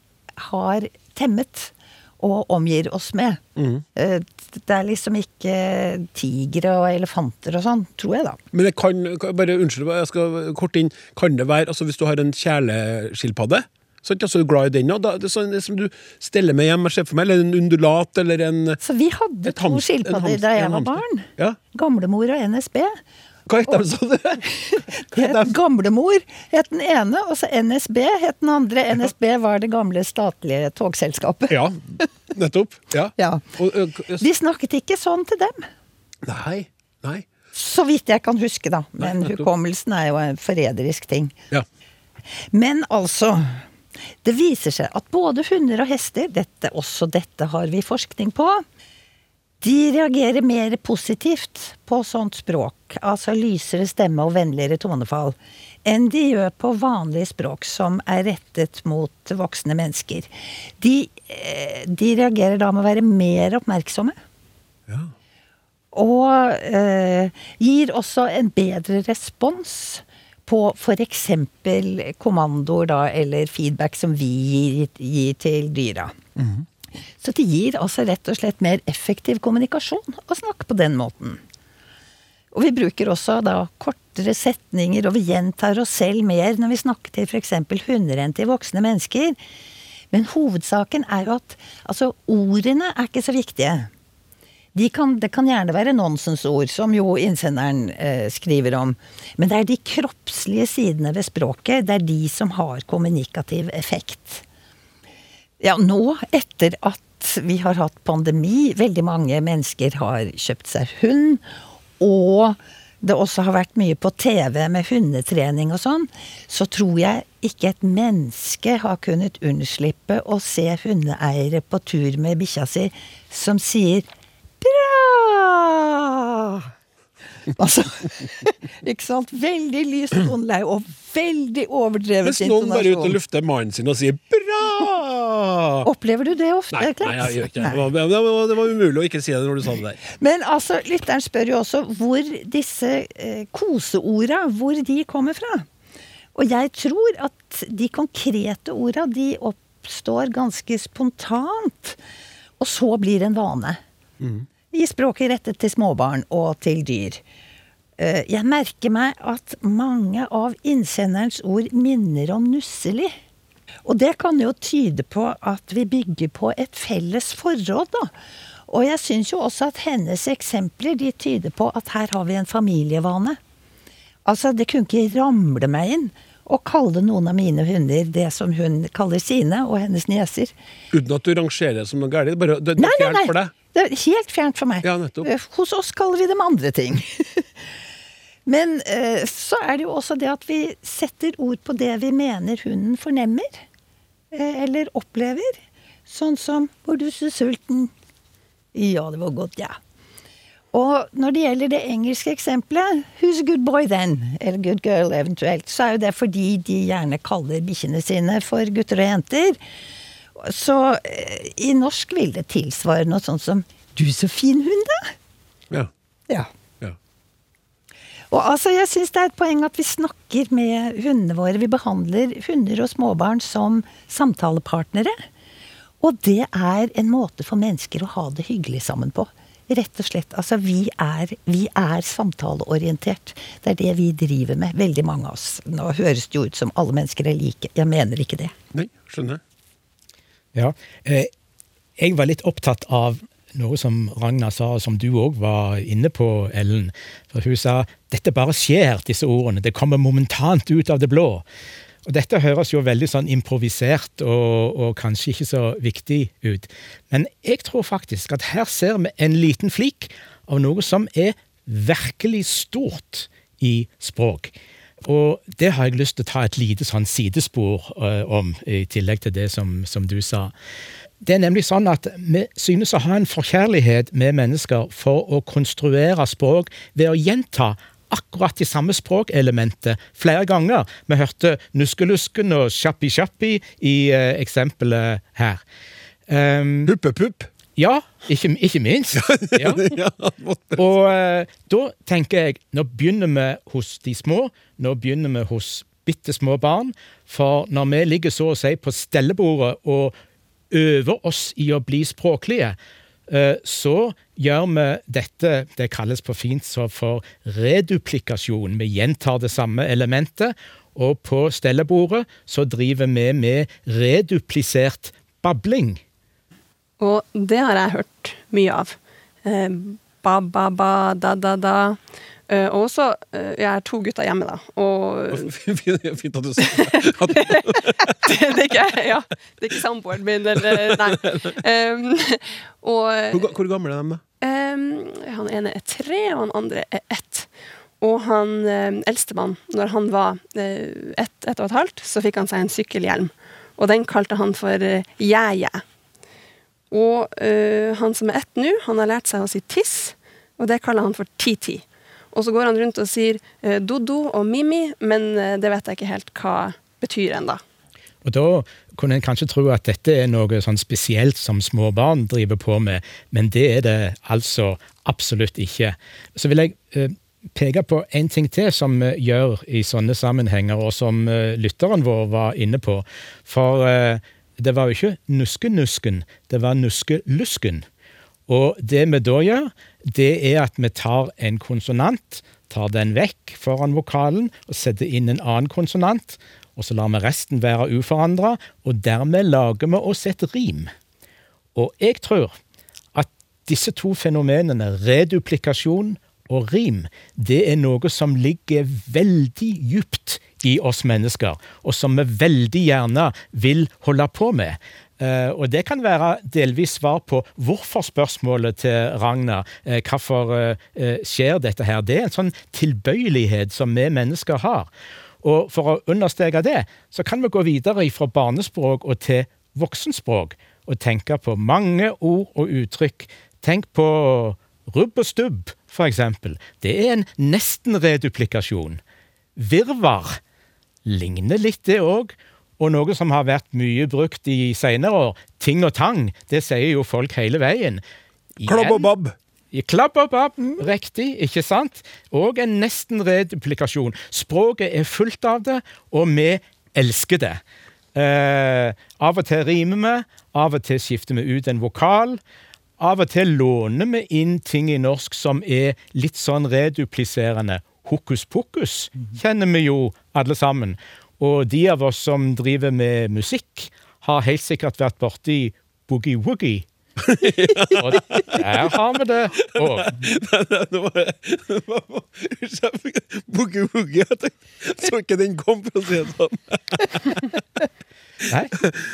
har temmet og omgir oss med. Mm. Det er liksom ikke tigre og elefanter og sånn, tror jeg da. Men det kan, bare unnskyld, jeg skal kort inn. Kan det være, altså hvis du har en kjæleskilpadde, så er du glad i den, òg. det sånn som du steller med hjem, jeg for meg, eller en undulat, eller en Så vi hadde to skilpadder da jeg var barn. Ja. Gamlemor og NSB. Hva het de, sa du? <laughs> Het? Gamlemor het den ene, og så NSB het den andre. NSB var det gamle statlige togselskapet. Ja, nettopp. Ja. Ja. Vi snakket ikke sånn til dem. nei, nei. Så vidt jeg kan huske, da. Men nei, hukommelsen er jo en forræderisk ting. Ja. Men altså Det viser seg at både hunder og hester, dette, også dette har vi forskning på, de reagerer mer positivt på sånt språk, altså lysere stemme og vennligere tonefall, enn de gjør på vanlig språk som er rettet mot voksne mennesker. De, eh, de reagerer da med å være mer oppmerksomme. Ja. Og eh, gir også en bedre respons på f.eks. kommandoer da, eller feedback som vi gir, gir til dyra. Så det gir altså rett og slett mer effektiv kommunikasjon å snakke på den måten. Og vi bruker også da kortere setninger, og vi gjentar oss selv mer når vi snakker til f.eks. til voksne mennesker. Men hovedsaken er jo at altså, ordene er ikke så viktige. De kan, det kan gjerne være nonsensord, som jo innsenderen eh, skriver om. Men det er de kroppslige sidene ved språket, det er de som har kommunikativ effekt. Ja, nå etter at vi har hatt pandemi, veldig mange mennesker har kjøpt seg hund, og det også har vært mye på TV med hundetrening og sånn, så tror jeg ikke et menneske har kunnet unnslippe å se hundeeiere på tur med bikkja si som sier bra! <laughs> Altså, <laughs> ikke sant? Veldig lys toneleie og veldig overdrevet Hvis noen bare er ute og lufter mannen sin og sier 'bra'! Opplever du det ofte? Nei, nei, jeg gjør ikke det. Var, det var- det var umulig å ikke si det når du sa det der. Men altså, lytteren spør jo også hvor disse eh, koseorda, hvor de kommer fra. Og jeg tror at de konkrete orda, de oppstår ganske spontant. Og så blir det en vane. I språket rettet til småbarn og til dyr. Eh, Jeg merker meg at mange av innsenderens ord minner om nusselig. Og det kan jo tyde på at vi bygger på et felles forråd, da. Og jeg syns jo også at hennes eksempler de tyder på at her har vi en familievane. Altså, det kunne ikke ramle meg inn å kalle noen av mine hunder det som hun kaller sine, og hennes nieser. Uten at du rangerer som noe galt. Bare, det, det Nei, er nei, fjernt nei. for deg. Det er helt fjernt for meg. Ja. Eh, Hos oss kaller vi dem andre ting. <laughs> Men eh, så er det jo også det at vi setter ord på det vi mener hunden fornemmer. eh, Eller opplever. Sånn som 'Var du så sulten?' Ja, det var godt, ja. Og når det gjelder det engelske eksempelet, 'Who's a good boy then?' eller 'good girl' eventuelt, så er jo det fordi de gjerne kaller bikkjene sine for gutter og jenter. Så eh, i norsk vil det tilsvare noe sånt som 'Du, så fin hund, da'. Ja. Ja. ja. Og altså, jeg syns det er et poeng at vi snakker med hundene våre. Vi behandler hunder og småbarn som samtalepartnere. Og det er en måte for mennesker å ha det hyggelig sammen på. Rett og slett. Altså, vi er, vi er samtaleorientert. Det er det vi driver med, veldig mange av oss. Nå høres det jo ut som alle mennesker er like. Jeg mener ikke det. Nei, skjønner. Ja, eh, jeg var litt opptatt av noe som Ragna sa, og som du òg var inne på, Ellen. For hun sa dette bare skjer, disse ordene. Det kommer momentant ut av det blå. Og Dette høres jo veldig sånn improvisert og, og kanskje ikke så viktig ut. Men jeg tror faktisk at her ser vi en liten flik av noe som er virkelig stort i språk. Og det har jeg lyst til å ta et lite sånn sidespor uh, om, i tillegg til det som, som du sa. Det er nemlig sånn at vi synes å ha en forkjærlighet med mennesker for å konstruere språk ved å gjenta akkurat de samme språkelementet flere ganger. Vi hørte nuskelusken og sjappi-sjappi i uh, eksempelet her. Um, Puppepupp. Ja, ikke, ikke minst. <laughs> Ja. Og eh, da tenker jeg, nå begynner vi hos de små, nå begynner vi hos bitte små barn. For når vi ligger så å si på stellebordet og øver oss i å bli språklige, eh, så gjør vi dette, det kalles på fint så for reduplikasjon. Vi gjentar det samme elementet, og på stellebordet så driver vi med reduplisert babling. Og det har jeg hørt mye av. Eh, ba, ba, ba, da, da, da. Eh, og også eh, Jeg har to gutter hjemme, da. Og <laughs> Fint at du sa det. <laughs> Det, er ikke, ja, det er ikke samboeren min, eller Nei. Um, og Hvor, hvor gamle er de, da? um, han ene er tre, og han andre er ett. Og han um, eldstemann, når han var uh, ett, ett og et halvt, så fikk han seg en sykkelhjelm. Og den kalte han for uh, Jæ-jæ. Og uh, han som er ett nå, han har lært seg å si tiss, og det kaller han for ti-ti. Og så går han rundt og sier uh, Dodo og Mimi, men uh, det vet jeg ikke helt hva betyr ennå. Og da kunne en kanskje tro at dette er noe sånn spesielt som småbarn driver på med, men det er det altså absolutt ikke. Så vil jeg peke på en ting til som vi gjør i sånne sammenhenger, og som lytteren vår var inne på. For det var jo ikke nuskenusken, det var nuskelusken. Og det vi da gjør, det er at vi tar en konsonant, tar den vekk foran vokalen og setter inn en annen konsonant, og så lar vi resten være uforandra, og dermed lager vi oss et rim. Og jeg tror at disse to fenomenene, reduplikasjon og rim, det er noe som ligger veldig djupt i oss mennesker, og som vi veldig gjerne vil holde på med. Eh, og det kan være delvis svar på hvorfor-spørsmålet til Ragna. Eh, hvorfor eh, skjer dette her? Det er en sånn tilbøyelighet som vi mennesker har. Og for å understreke det, så kan vi gå videre fra barnespråk og til voksenspråk, og tenke på mange ord og uttrykk. Tenk på rubb og stubb, for eksempel. Det er en nesten-reduplikasjon. Virvar ligner litt, det òg. Og noe som har vært mye brukt i seinere år, ting og tang, det sier jo folk hele veien. Klobb og bob. I og babb, riktig, ikke sant? Og en nesten reduplikasjon. Språket er fullt av det, og vi elsker det. Eh, av og til rimer vi, av og til skifter vi ut en vokal. Av og til låner vi inn ting i norsk som er litt sånn redupliserende. Hokus pokus kjenner vi jo alle sammen. Og de av oss som driver med musikk, har helt sikkert vært borti boogie-woogie. <laughs> Og der har vi det òg. Det var <laughs> Boogie Woogie. Jeg så ikke den kom, for å si det sånn. <laughs> Nei,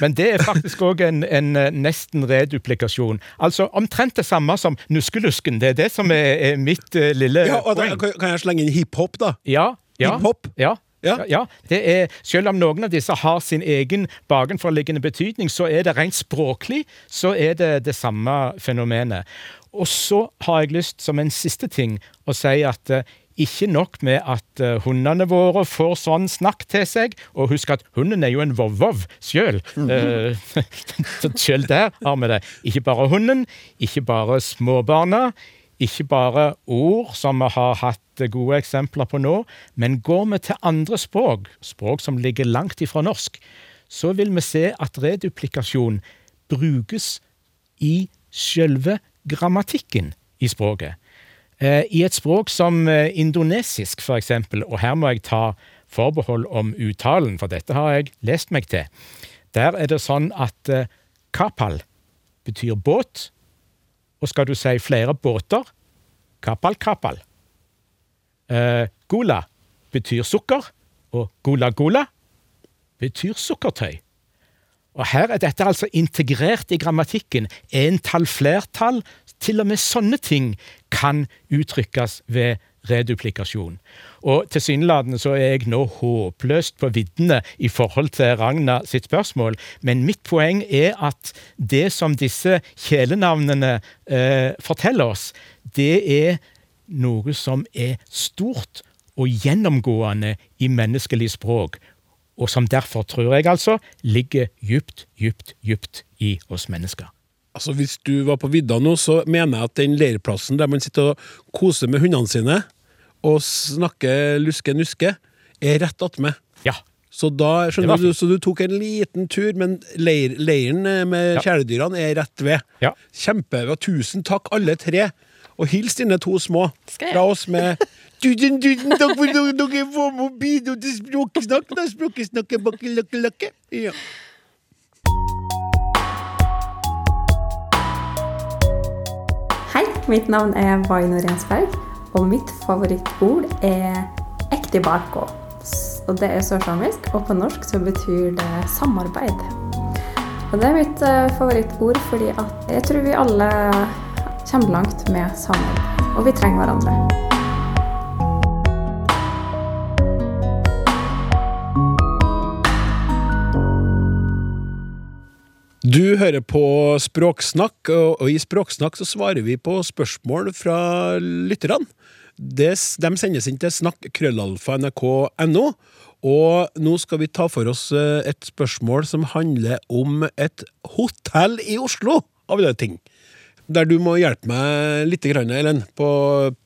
men det er faktisk òg en, en eh, nesten reduplikasjon. Altså omtrent det samme som nuskelusken. Det er det som er, er mitt uh, lille Ja, og da, poeng. kan kan jeg slenge inn hiphop, da? Ja, ja, Hiphop? Ja. Ja. Ja. det er, Selv om noen av disse har sin egen bakenforliggende betydning, så er det rent språklig så er det det samme fenomenet. Og så har jeg lyst, som en siste ting, å si at eh, ikke nok med at eh, hundene våre får sånn snakk til seg, og husk at hunden er jo en vov-vov sjøl. Eh, <laughs> så sjøl der har vi det. Ikke bare hunden, ikke bare småbarna, ikke bare ord som vi har hatt gode eksempler på nå, men går vi til andre språk, språk som ligger langt ifra norsk, så vil vi se at reduplikasjon brukes i selve grammatikken i språket. Eh, I et språk som eh, indonesisk, for eksempel, og her må jeg ta forbehold om uttalen, for dette har jeg lest meg til. Der er det sånn at eh, kapal betyr båt, og skal du si flere båter, kapal kapal. Eh, gola betyr sukker, og gula-gula betyr sukkertøy. Og her er dette altså integrert i grammatikken. Entall, flertall, til og med sånne ting kan uttrykkes ved reduplikasjon. Og tilsynelatende så er jeg nå håpløst på viddene i forhold til Ragna sitt spørsmål, men mitt poeng er at det som disse kjælenavnene eh, forteller oss, det er noe som er stort og gjennomgående i menneskelig språk, og som derfor, tror jeg altså, ligger djupt, djupt, djupt i oss mennesker. Altså, Hvis du var på vidda nå, så mener jeg at den leirplassen der man sitter og koser med hundene sine og snakker luske-nuske, er rett attmed. Ja. Så da skjønner var du, så du tok en liten tur, men leir, leiren eh, med Ja. kjæledyrene er rett ved. Ja. Kjempebra. Tusen takk, alle tre. Og hils dine to små fra oss med for at dere med og til Språksnakk. Da Språkesnakket bakke lakke lakke. Ja. Hei, mitt navn er Vaino Rensberg, og mitt favorittord er ektibarko. Og det er sørsamisk, og på norsk så betyr det samarbeid. Og det er mitt eh, favorittord fordi at jeg tror vi alle kommer langt med samarbeid, og vi trenger hverandre. Du hører på Språksnakk, og i Språksnakk så svarer vi på spørsmål fra lytterne. De sendes inn til snakk.krøllalfa.nrk.no. Og nå skal vi ta for oss eh, et spørsmål som handler om et hotell i Oslo, av alle ting. Der du må hjelpe meg litt, Ellen, på,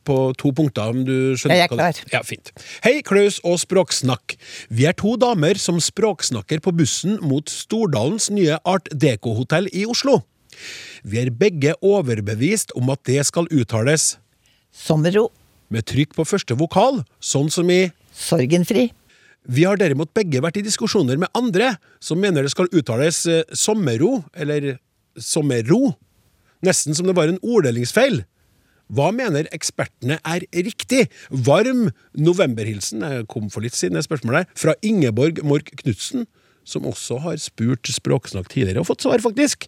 på to punkter. om du skjønner Jeg er klar. Ja, fint. Hei, Klaus og Språksnakk. Vi er to damer som språksnakker på bussen mot Stordalens nye Art Deco-hotell i Oslo. Vi er begge overbevist om at det skal uttales Sommerro. med trykk på første vokal, sånn som i Sorgenfri. Vi har derimot begge vært i diskusjoner med andre som mener det skal uttales eh, sommerro, eller sommerro, nesten som det var en orddelingsfeil. Hva mener ekspertene er riktig? Varm novemberhilsen jeg kom for litt siden det spørsmålet fra Ingeborg Mork Knutsen, som også har spurt Språksnakk tidligere og fått svar, faktisk.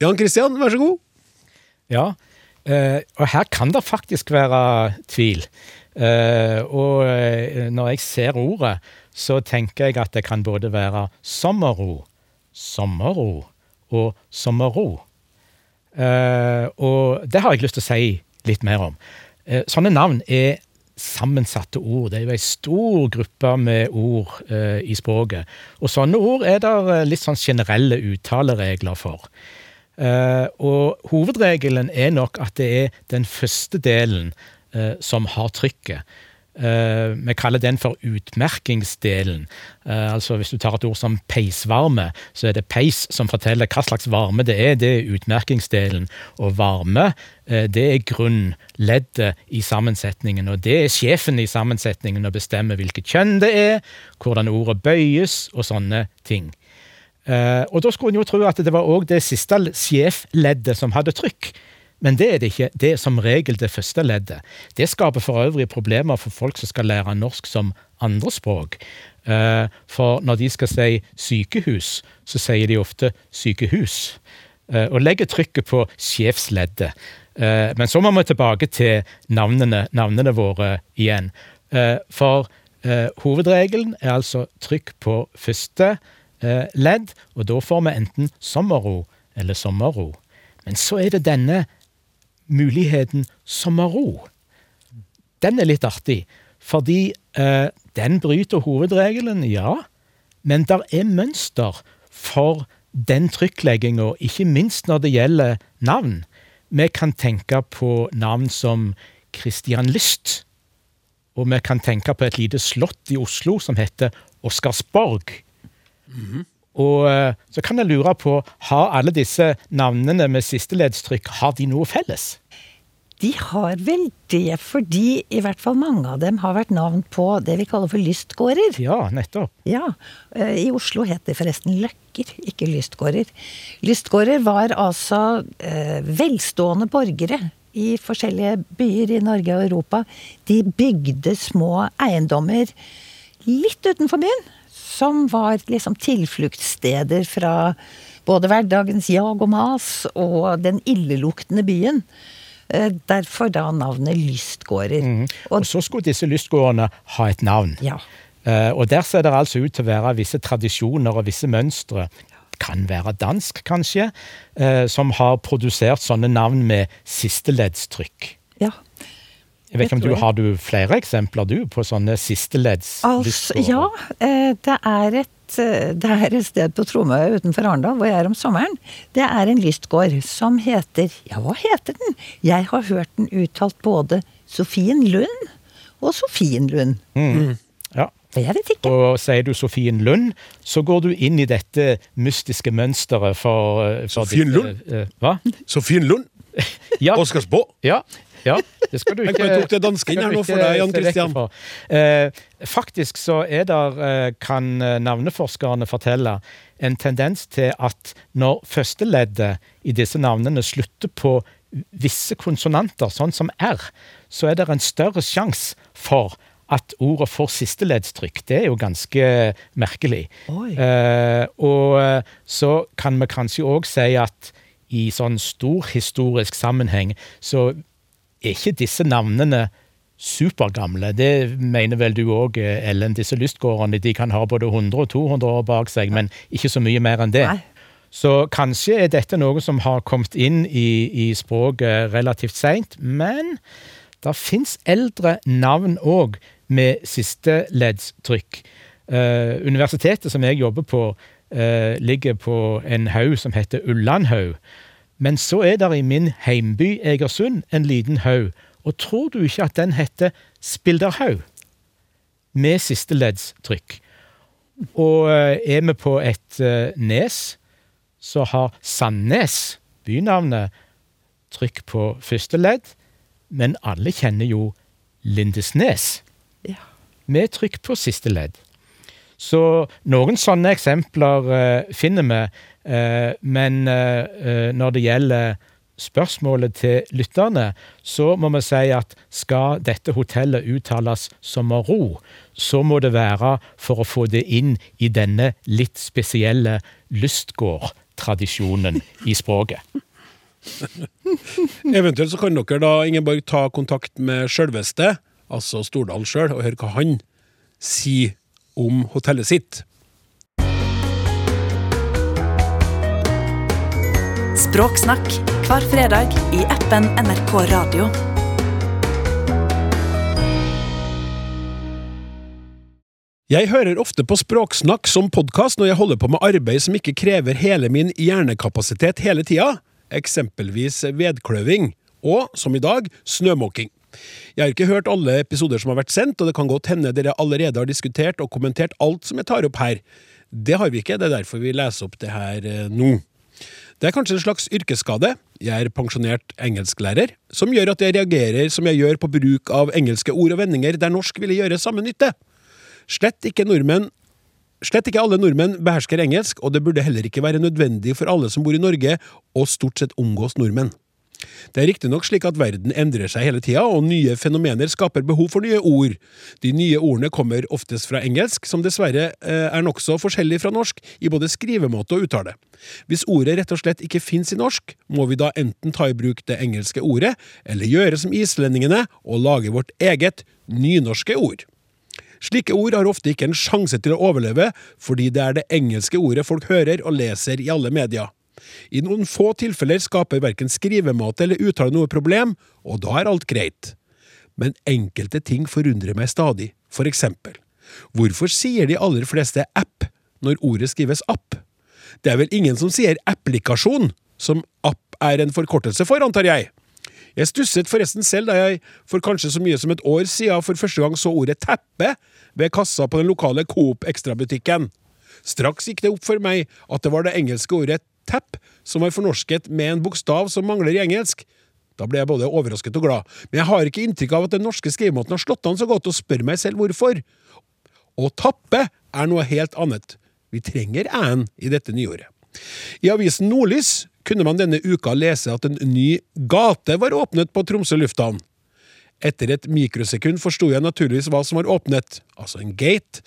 Jan Christian, vær så god. Ja, eh, og her kan det faktisk være tvil. Eh, og eh, når jeg ser ordet, så tenker jeg at det kan både være sommerro, sommerro og sommerro. Eh, og det har jeg lyst til å si litt mer om. Eh, sånne navn er sammensatte ord. Det er jo ei stor gruppe med ord eh, i språket. Og sånne ord er det litt sånn generelle uttaleregler for. Og hovedregelen er nok at det er den første delen som har trykket. Eh, vi kaller den for utmerkingsdelen. Uh, altså Hvis du tar et ord som peisvarme, så er det peis som forteller hva slags varme det er. Det er utmerkingsdelen. Og varme, uh, det er grunnleddet i sammensetningen. Og det er sjefen i sammensetningen å bestemme hvilket kjønn det er, hvordan ordet bøyes, og sånne ting. Og da skulle en jo tro at det var òg det siste sjefleddet som hadde trykk. Men det er det ikke. Det er som regel det første leddet. Det skaper for øvrig problemer for folk som skal lære norsk som andrespråk. Eh, for når de skal si sykehus, så sier de ofte sykehus. Eh, og legger trykket på sjefsleddet. Eh, men så må vi tilbake til navnene, navnene våre igjen. For hovedregelen er altså trykk på første ledd, og da får vi enten sommerro eller sommerro. Men så er det denne muligheten sommerro. Den er litt artig, fordi eh, den bryter hovedregelen, ja, men der er mønster for den trykklegginga, ikke minst når det gjelder navn. Vi kan tenke på navn som Christian Lyst, og vi kan tenke på et lite slott i Oslo som heter Oscarsborg. Og eh, så kan jeg lure på, har alle disse navnene med sisteledstrykk, har de noe felles? De har vel det, fordi i hvert fall mange av dem har vært navn på det vi kaller for lystgårder. Ja, nettopp. Ja, eh, I Oslo het det forresten løkker, ikke lystgårder. Lystgårder var altså eh, velstående borgere i forskjellige byer i Norge og Europa. De bygde små eiendommer litt utenfor byen, som var liksom tilfluktssteder fra både hverdagens jag og mas og den illeluktende byen. Eh, Derfor da navnet lystgårder. Og så skulle disse lystgårdene ha et navn. Ja. Eh, og der ser det altså ut til å være visse tradisjoner og visse mønstre. Kan være dansk, kanskje, eh, som har produsert sånne navn med sisteledstrykk. Ja. Jeg vet ikke om du. Har du flere eksempler du på sånne sisteledds Altså, ja, eh, det er et eh, det er et sted på Tromøya utenfor Arendal hvor jeg er om sommeren. Det er en lystgård som heter Ja, hva heter den? Jeg har hørt den uttalt både Sofienlund og Sofienlund. Ja. Jeg vet ikke. Og sier du Sofien Lund, så går du inn i dette mystiske mønsteret for, eh, for Sofien ditt, Lund? eh, Hva? Sofien Lund, <laughs> Ja, Oscarsborg? ja, ja. Det skal du ikke jeg tok det danske inn her nå for deg, Jan Christian. Eh, faktisk så er der, eh, kan eh, navneforskerne fortelle, en tendens til at når førsteleddet i disse navnene slutter på visse konsonanter, sånn som R, så er det en større sjanse for at ordet får sisteleddstrykk. Det er jo ganske merkelig. Oi. Eh, og så kan vi kanskje òg si at i sånn stor historisk sammenheng så er ikke disse navnene supergamle. Det mener vel du òg, Ellen. Disse lystgårdene de kan ha både 100 og 200 år bak seg, men ikke så mye mer enn det. Nei. Så kanskje er dette noe som har kommet inn i, i språket relativt seint, men det fins eldre navn òg med sisteleddstrykk. Eh, universitetet som jeg jobber på, eh, ligger på en haug som heter Ullandhaug. Men så er der i min heimby Egersund en liten haug, og tror du ikke at den heter Spilderhaug? Med siste leddstrykk. Og eh, er vi på et eh, nes, så har Sandnes, bynavnet, trykk på første ledd, men alle kjenner jo Lindesnes, Ja. med trykk på siste ledd. Så noen sånne eksempler eh, finner vi, men eh, eh, når det gjelder spørsmålet til lytterne, så må vi si at skal dette hotellet uttales som ro, så må det være for å få det inn i denne litt spesielle lystgårdtradisjonen i språket. <laughs> Eventuelt så kan dere da, Ingeborg, ta kontakt med sjølveste, altså Stordal sjøl, og høre hva han sier om hotellet sitt. Språksnakk hver fredag i appen NRK Radio. Jeg hører ofte på Språksnakk som podkast når jeg holder på med arbeid som ikke krever hele min hjernekapasitet hele tida, eksempelvis vedkløving, og, som i dag, snømåking. Jeg har ikke hørt alle episoder som har vært sendt, og det kan godt hende dere allerede har diskutert og kommentert alt som jeg tar opp her. Det har vi ikke, det er derfor vi leser opp det her eh, nå. Det er kanskje en slags yrkesskade, jeg er pensjonert engelsklærer, som gjør at jeg reagerer som jeg gjør på bruk av engelske ord og vendinger der norsk ville gjøre samme nytte. Slett ikke nordmenn Slett ikke alle nordmenn behersker engelsk, og det burde heller ikke være nødvendig for alle som bor i Norge, å stort sett omgås nordmenn. Det er riktignok slik at verden endrer seg hele tida, og nye fenomener skaper behov for nye ord. De nye ordene kommer oftest fra engelsk, som dessverre eh, er nokså forskjellig fra norsk i både skrivemåte og uttale. Hvis ordet rett og slett ikke fins i norsk, må vi da enten ta i bruk det engelske ordet, eller gjøre som islendingene og lage vårt eget nynorske ord. Slike ord har ofte ikke en sjanse til å overleve, fordi det er det engelske ordet folk hører og leser i alle media. I noen få tilfeller skaper verken skrivemåte eller uttale noe problem, og da er alt greit. Men enkelte ting forundrer meg stadig. For eksempel, hvorfor sier de aller fleste app når ordet skrives app? Det er vel ingen som sier applikasjon, som app er en forkortelse for, antar jeg? Jeg stusset forresten selv da jeg for kanskje så mye som et år siden for første gang så ordet teppe ved kassa på den lokale Coop Extra-butikken. Straks gikk det opp for meg at det var det engelske ordet tap som var fornorsket med en bokstav som mangler i engelsk. Da ble jeg både overrasket og glad, men jeg har ikke inntrykk av at den norske skrivemåten har slått an så godt, og spør meg selv hvorfor. Å tappe er noe helt annet. Vi trenger æ-en i dette nyordet. I avisen Nordlys kunne man denne uka lese at en ny gate var åpnet på Tromsø lufthavn. Etter et mikrosekund forsto jeg naturligvis hva som var åpnet, altså en gate.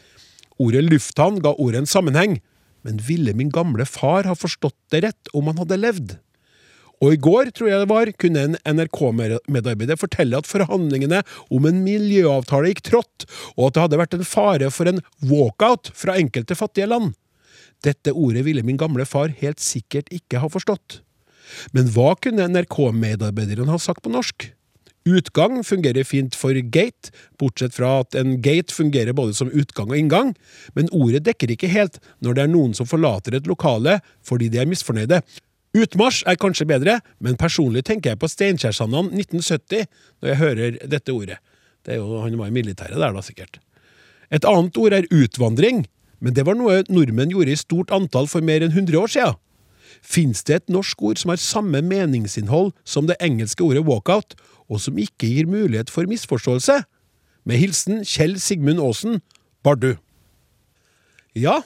Ordet lufthavn ga ordet en sammenheng, men ville min gamle far ha forstått det rett om han hadde levd? Og i går, tror jeg det var, kunne en NRK-medarbeider fortelle at forhandlingene om en miljøavtale gikk trått, og at det hadde vært en fare for en walkout fra enkelte fattige land. Dette ordet ville min gamle far helt sikkert ikke ha forstått. Men hva kunne NRK-medarbeideren ha sagt på norsk? Utgang fungerer fint for gate, bortsett fra at en gate fungerer både som utgang og inngang, men ordet dekker ikke helt når det er noen som forlater et lokale fordi de er misfornøyde. Utmarsj er kanskje bedre, men personlig tenker jeg på Steinkjersandene 1970 når jeg hører dette ordet. Det er jo, Han var i militæret der, da, sikkert. Et annet ord er utvandring, men det var noe nordmenn gjorde i stort antall for mer enn 100 år siden. Fins det et norsk ord som har samme meningsinnhold som det engelske ordet walkout, og som ikke gir mulighet for misforståelse? Med hilsen Kjell Sigmund Aasen, Bardu. Ja,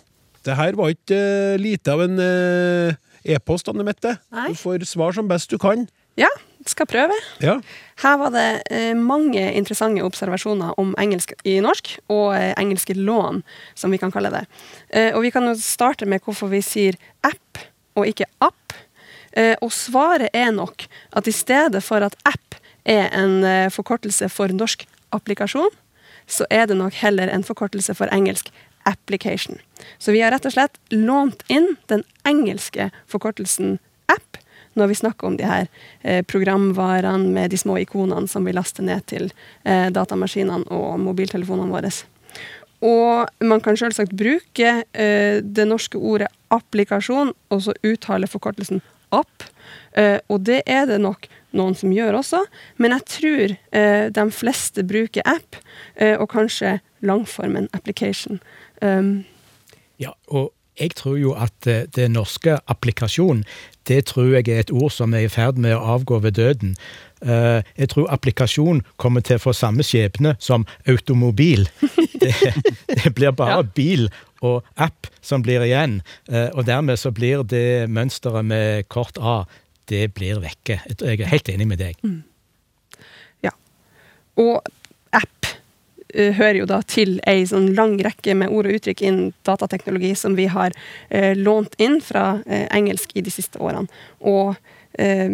det her var ikke uh, lite av en uh, e-post, Anne Mette. Nei. Du får svar som best du kan. Ja, skal prøve. Ja. Her var det eh, mange interessante observasjoner om engelsk i norsk, og eh, engelske lån, som vi kan kalle det. Eh, og vi kan jo starte med hvorfor vi sier app og ikke app. Eh, og svaret er nok at i stedet for at app er en eh, forkortelse for norsk applikasjon, så er det nok heller en forkortelse for engelsk application. Så vi har rett og slett lånt inn den engelske forkortelsen app når vi snakker om de her eh, programvarene med de små ikonene som vi laster ned til eh, datamaskinene og mobiltelefonene våre. Og man kan selvsagt bruke eh, det norske ordet applikasjon, og så uttale forkortelsen app. Eh, og det er det nok noen som gjør også, men jeg tror eh, de fleste bruker app, eh, og kanskje langformen application. Um, Ja, og jeg tror jo at eh, det norske applikasjon, det tror jeg er et ord som er i ferd med å avgå ved døden. Eh, Jeg tror applikasjon kommer til å få samme skjebne som automobil. <laughs> Det, det blir bare Ja. bil og app som blir igjen, eh, og dermed så blir det mønsteret med kort A, det blir vekke. Jeg er helt enig med deg. Og app eh, hører jo da til ei sånn lang rekke med ord og uttrykk innen datateknologi som vi har eh, lånt inn fra eh, engelsk i de siste årene. Og eh,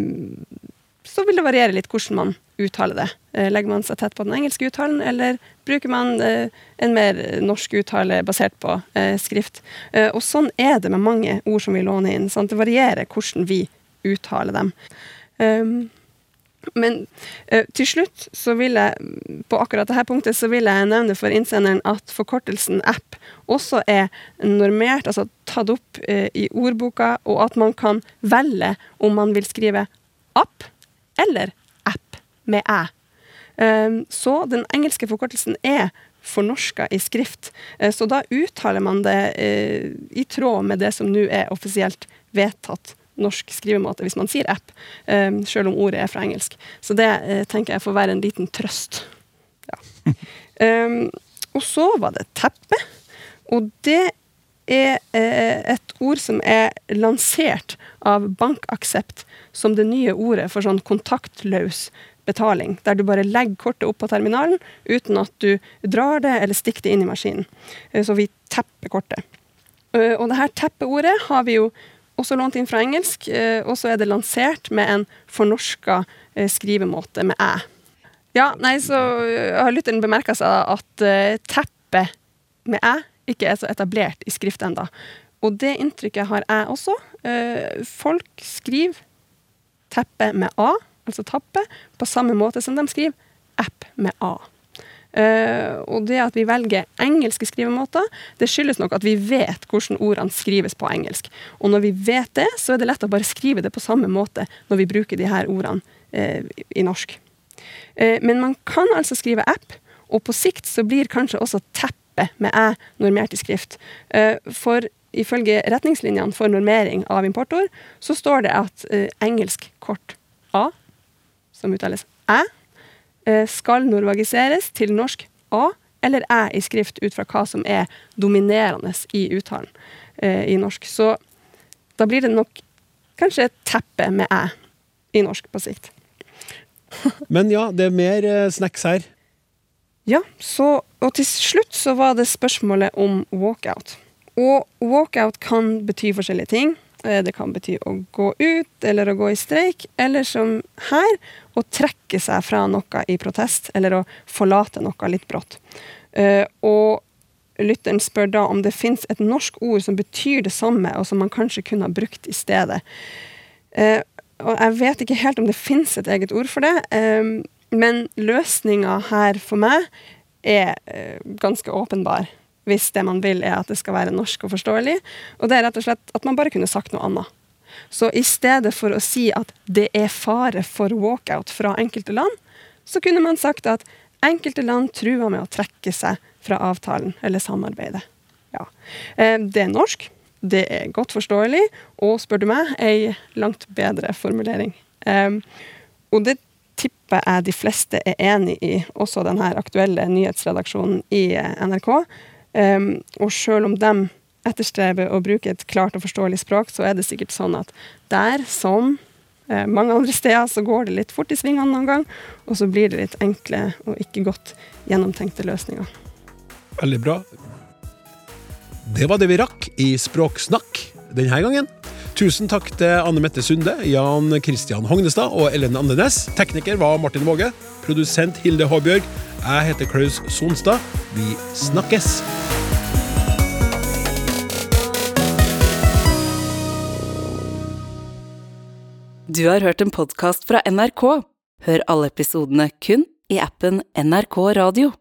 så vil det variere litt hvordan man uttaler det. Eh, legger man seg tett på den engelske uttalen, eller bruker man eh, en mer norsk uttale basert på skrift? Og sånn er det med mange ord som vi låner inn. Sant? Det varierer hvordan vi uttaler dem. Um, men eh, til slutt så vil jeg på akkurat dette punktet så vil jeg nevne for innsenderen at forkortelsen app også er normert, altså tatt opp eh, i ordboka, og at man kan velge om man vil skrive app eller app med æ. Um, så den engelske forkortelsen er fornorska i skrift. Eh, så da uttaler man det i tråd med det som nå er offisielt vedtatt norsk skrivemåte, hvis man sier app, eh, selv om ordet er fra engelsk. Så det eh, tenker jeg får være en liten trøst. Ja. Um, <laughs> og så var det teppe, og det er eh, et ord som er lansert av BankAksept som det nye ordet for sånn kontaktløs betaling, der du bare legger kortet opp på terminalen uten at du drar det eller stikker det inn i maskinen. Så vi tepper kortet. Og det her teppeordet har vi jo også lånt inn fra engelsk, eh, og så er det lansert med en fornorska eh, skrivemåte med æ. Ja, nei, så eh, har lytteren bemerka seg at teppet med æ ikke er så etablert i skrift enda. Og det inntrykket har jeg også. Folk skriver teppe med a, altså tappe, på samme måte som de skriver app med a. Eh, og det at vi velger engelske skrivemåter, det skyldes nok at vi vet hvordan ordene skrives på engelsk. Og når vi vet det, så er det lett å bare skrive det på samme måte når vi bruker de her ordene eh, i norsk. Eh, men man kan altså skrive app, og på sikt så blir kanskje også teppe med æ normert i skrift. For ifølge retningslinjene for normering av importord, så står det at engelsk kort A, som uttales æ, skal norvagiseres til norsk A eller æ i skrift ut fra hva som er dominerende i uttalen eh, i norsk. Så da blir det nok kanskje et teppe med æ i norsk på sikt. <laughs> Men ja, det er mer eh, snacks her. Ja, så, og til slutt så var det spørsmålet om walkout. Og walkout kan bety forskjellige ting. Eh, Det kan bety å gå ut, eller å gå i streik, eller som her, å trekke seg fra noe i protest, eller å forlate noe litt brått. Eh, Og lytteren spør da om det fins et norsk ord som betyr det samme, og som man kanskje kunne ha brukt i stedet. Eh, og jeg vet ikke helt om det fins et eget ord for det, men løsninga her for meg er ganske åpenbar. Hvis det man vil er at det skal være norsk og forståelig. Og det er rett og slett at man bare kunne sagt noe annet. Så i stedet for å si at det er fare for walkout fra enkelte land, så kunne man sagt at enkelte land truer med å trekke seg fra avtalen eller samarbeidet. Ja. Eh, det er norsk, det er godt forståelig, og spør du meg, ei langt bedre formulering. Eh, og det tipper jeg de fleste er enig i, også denne aktuelle nyhetsredaksjonen i eh, NRK. Og selv om de etterstreber å bruke et klart og forståelig språk, så er det sikkert sånn at der, som mange andre steder, så går det litt fort i svingene noen gang, og så blir det litt enkle og ikke godt gjennomtenkte løsninger. Veldig bra. Det var det vi rakk i Språksnakk denne gangen. Tusen takk til Anne Mette Sunde, Jan Christian Hognestad og Ellen Andenes. Tekniker var Martin Våge. Produsent Hilde Håbjørg. Jeg heter Klaus Sonstad. Vi snakkes! Du har hørt en podkast fra NRK. Hør alle episodene kun i appen NRK Radio.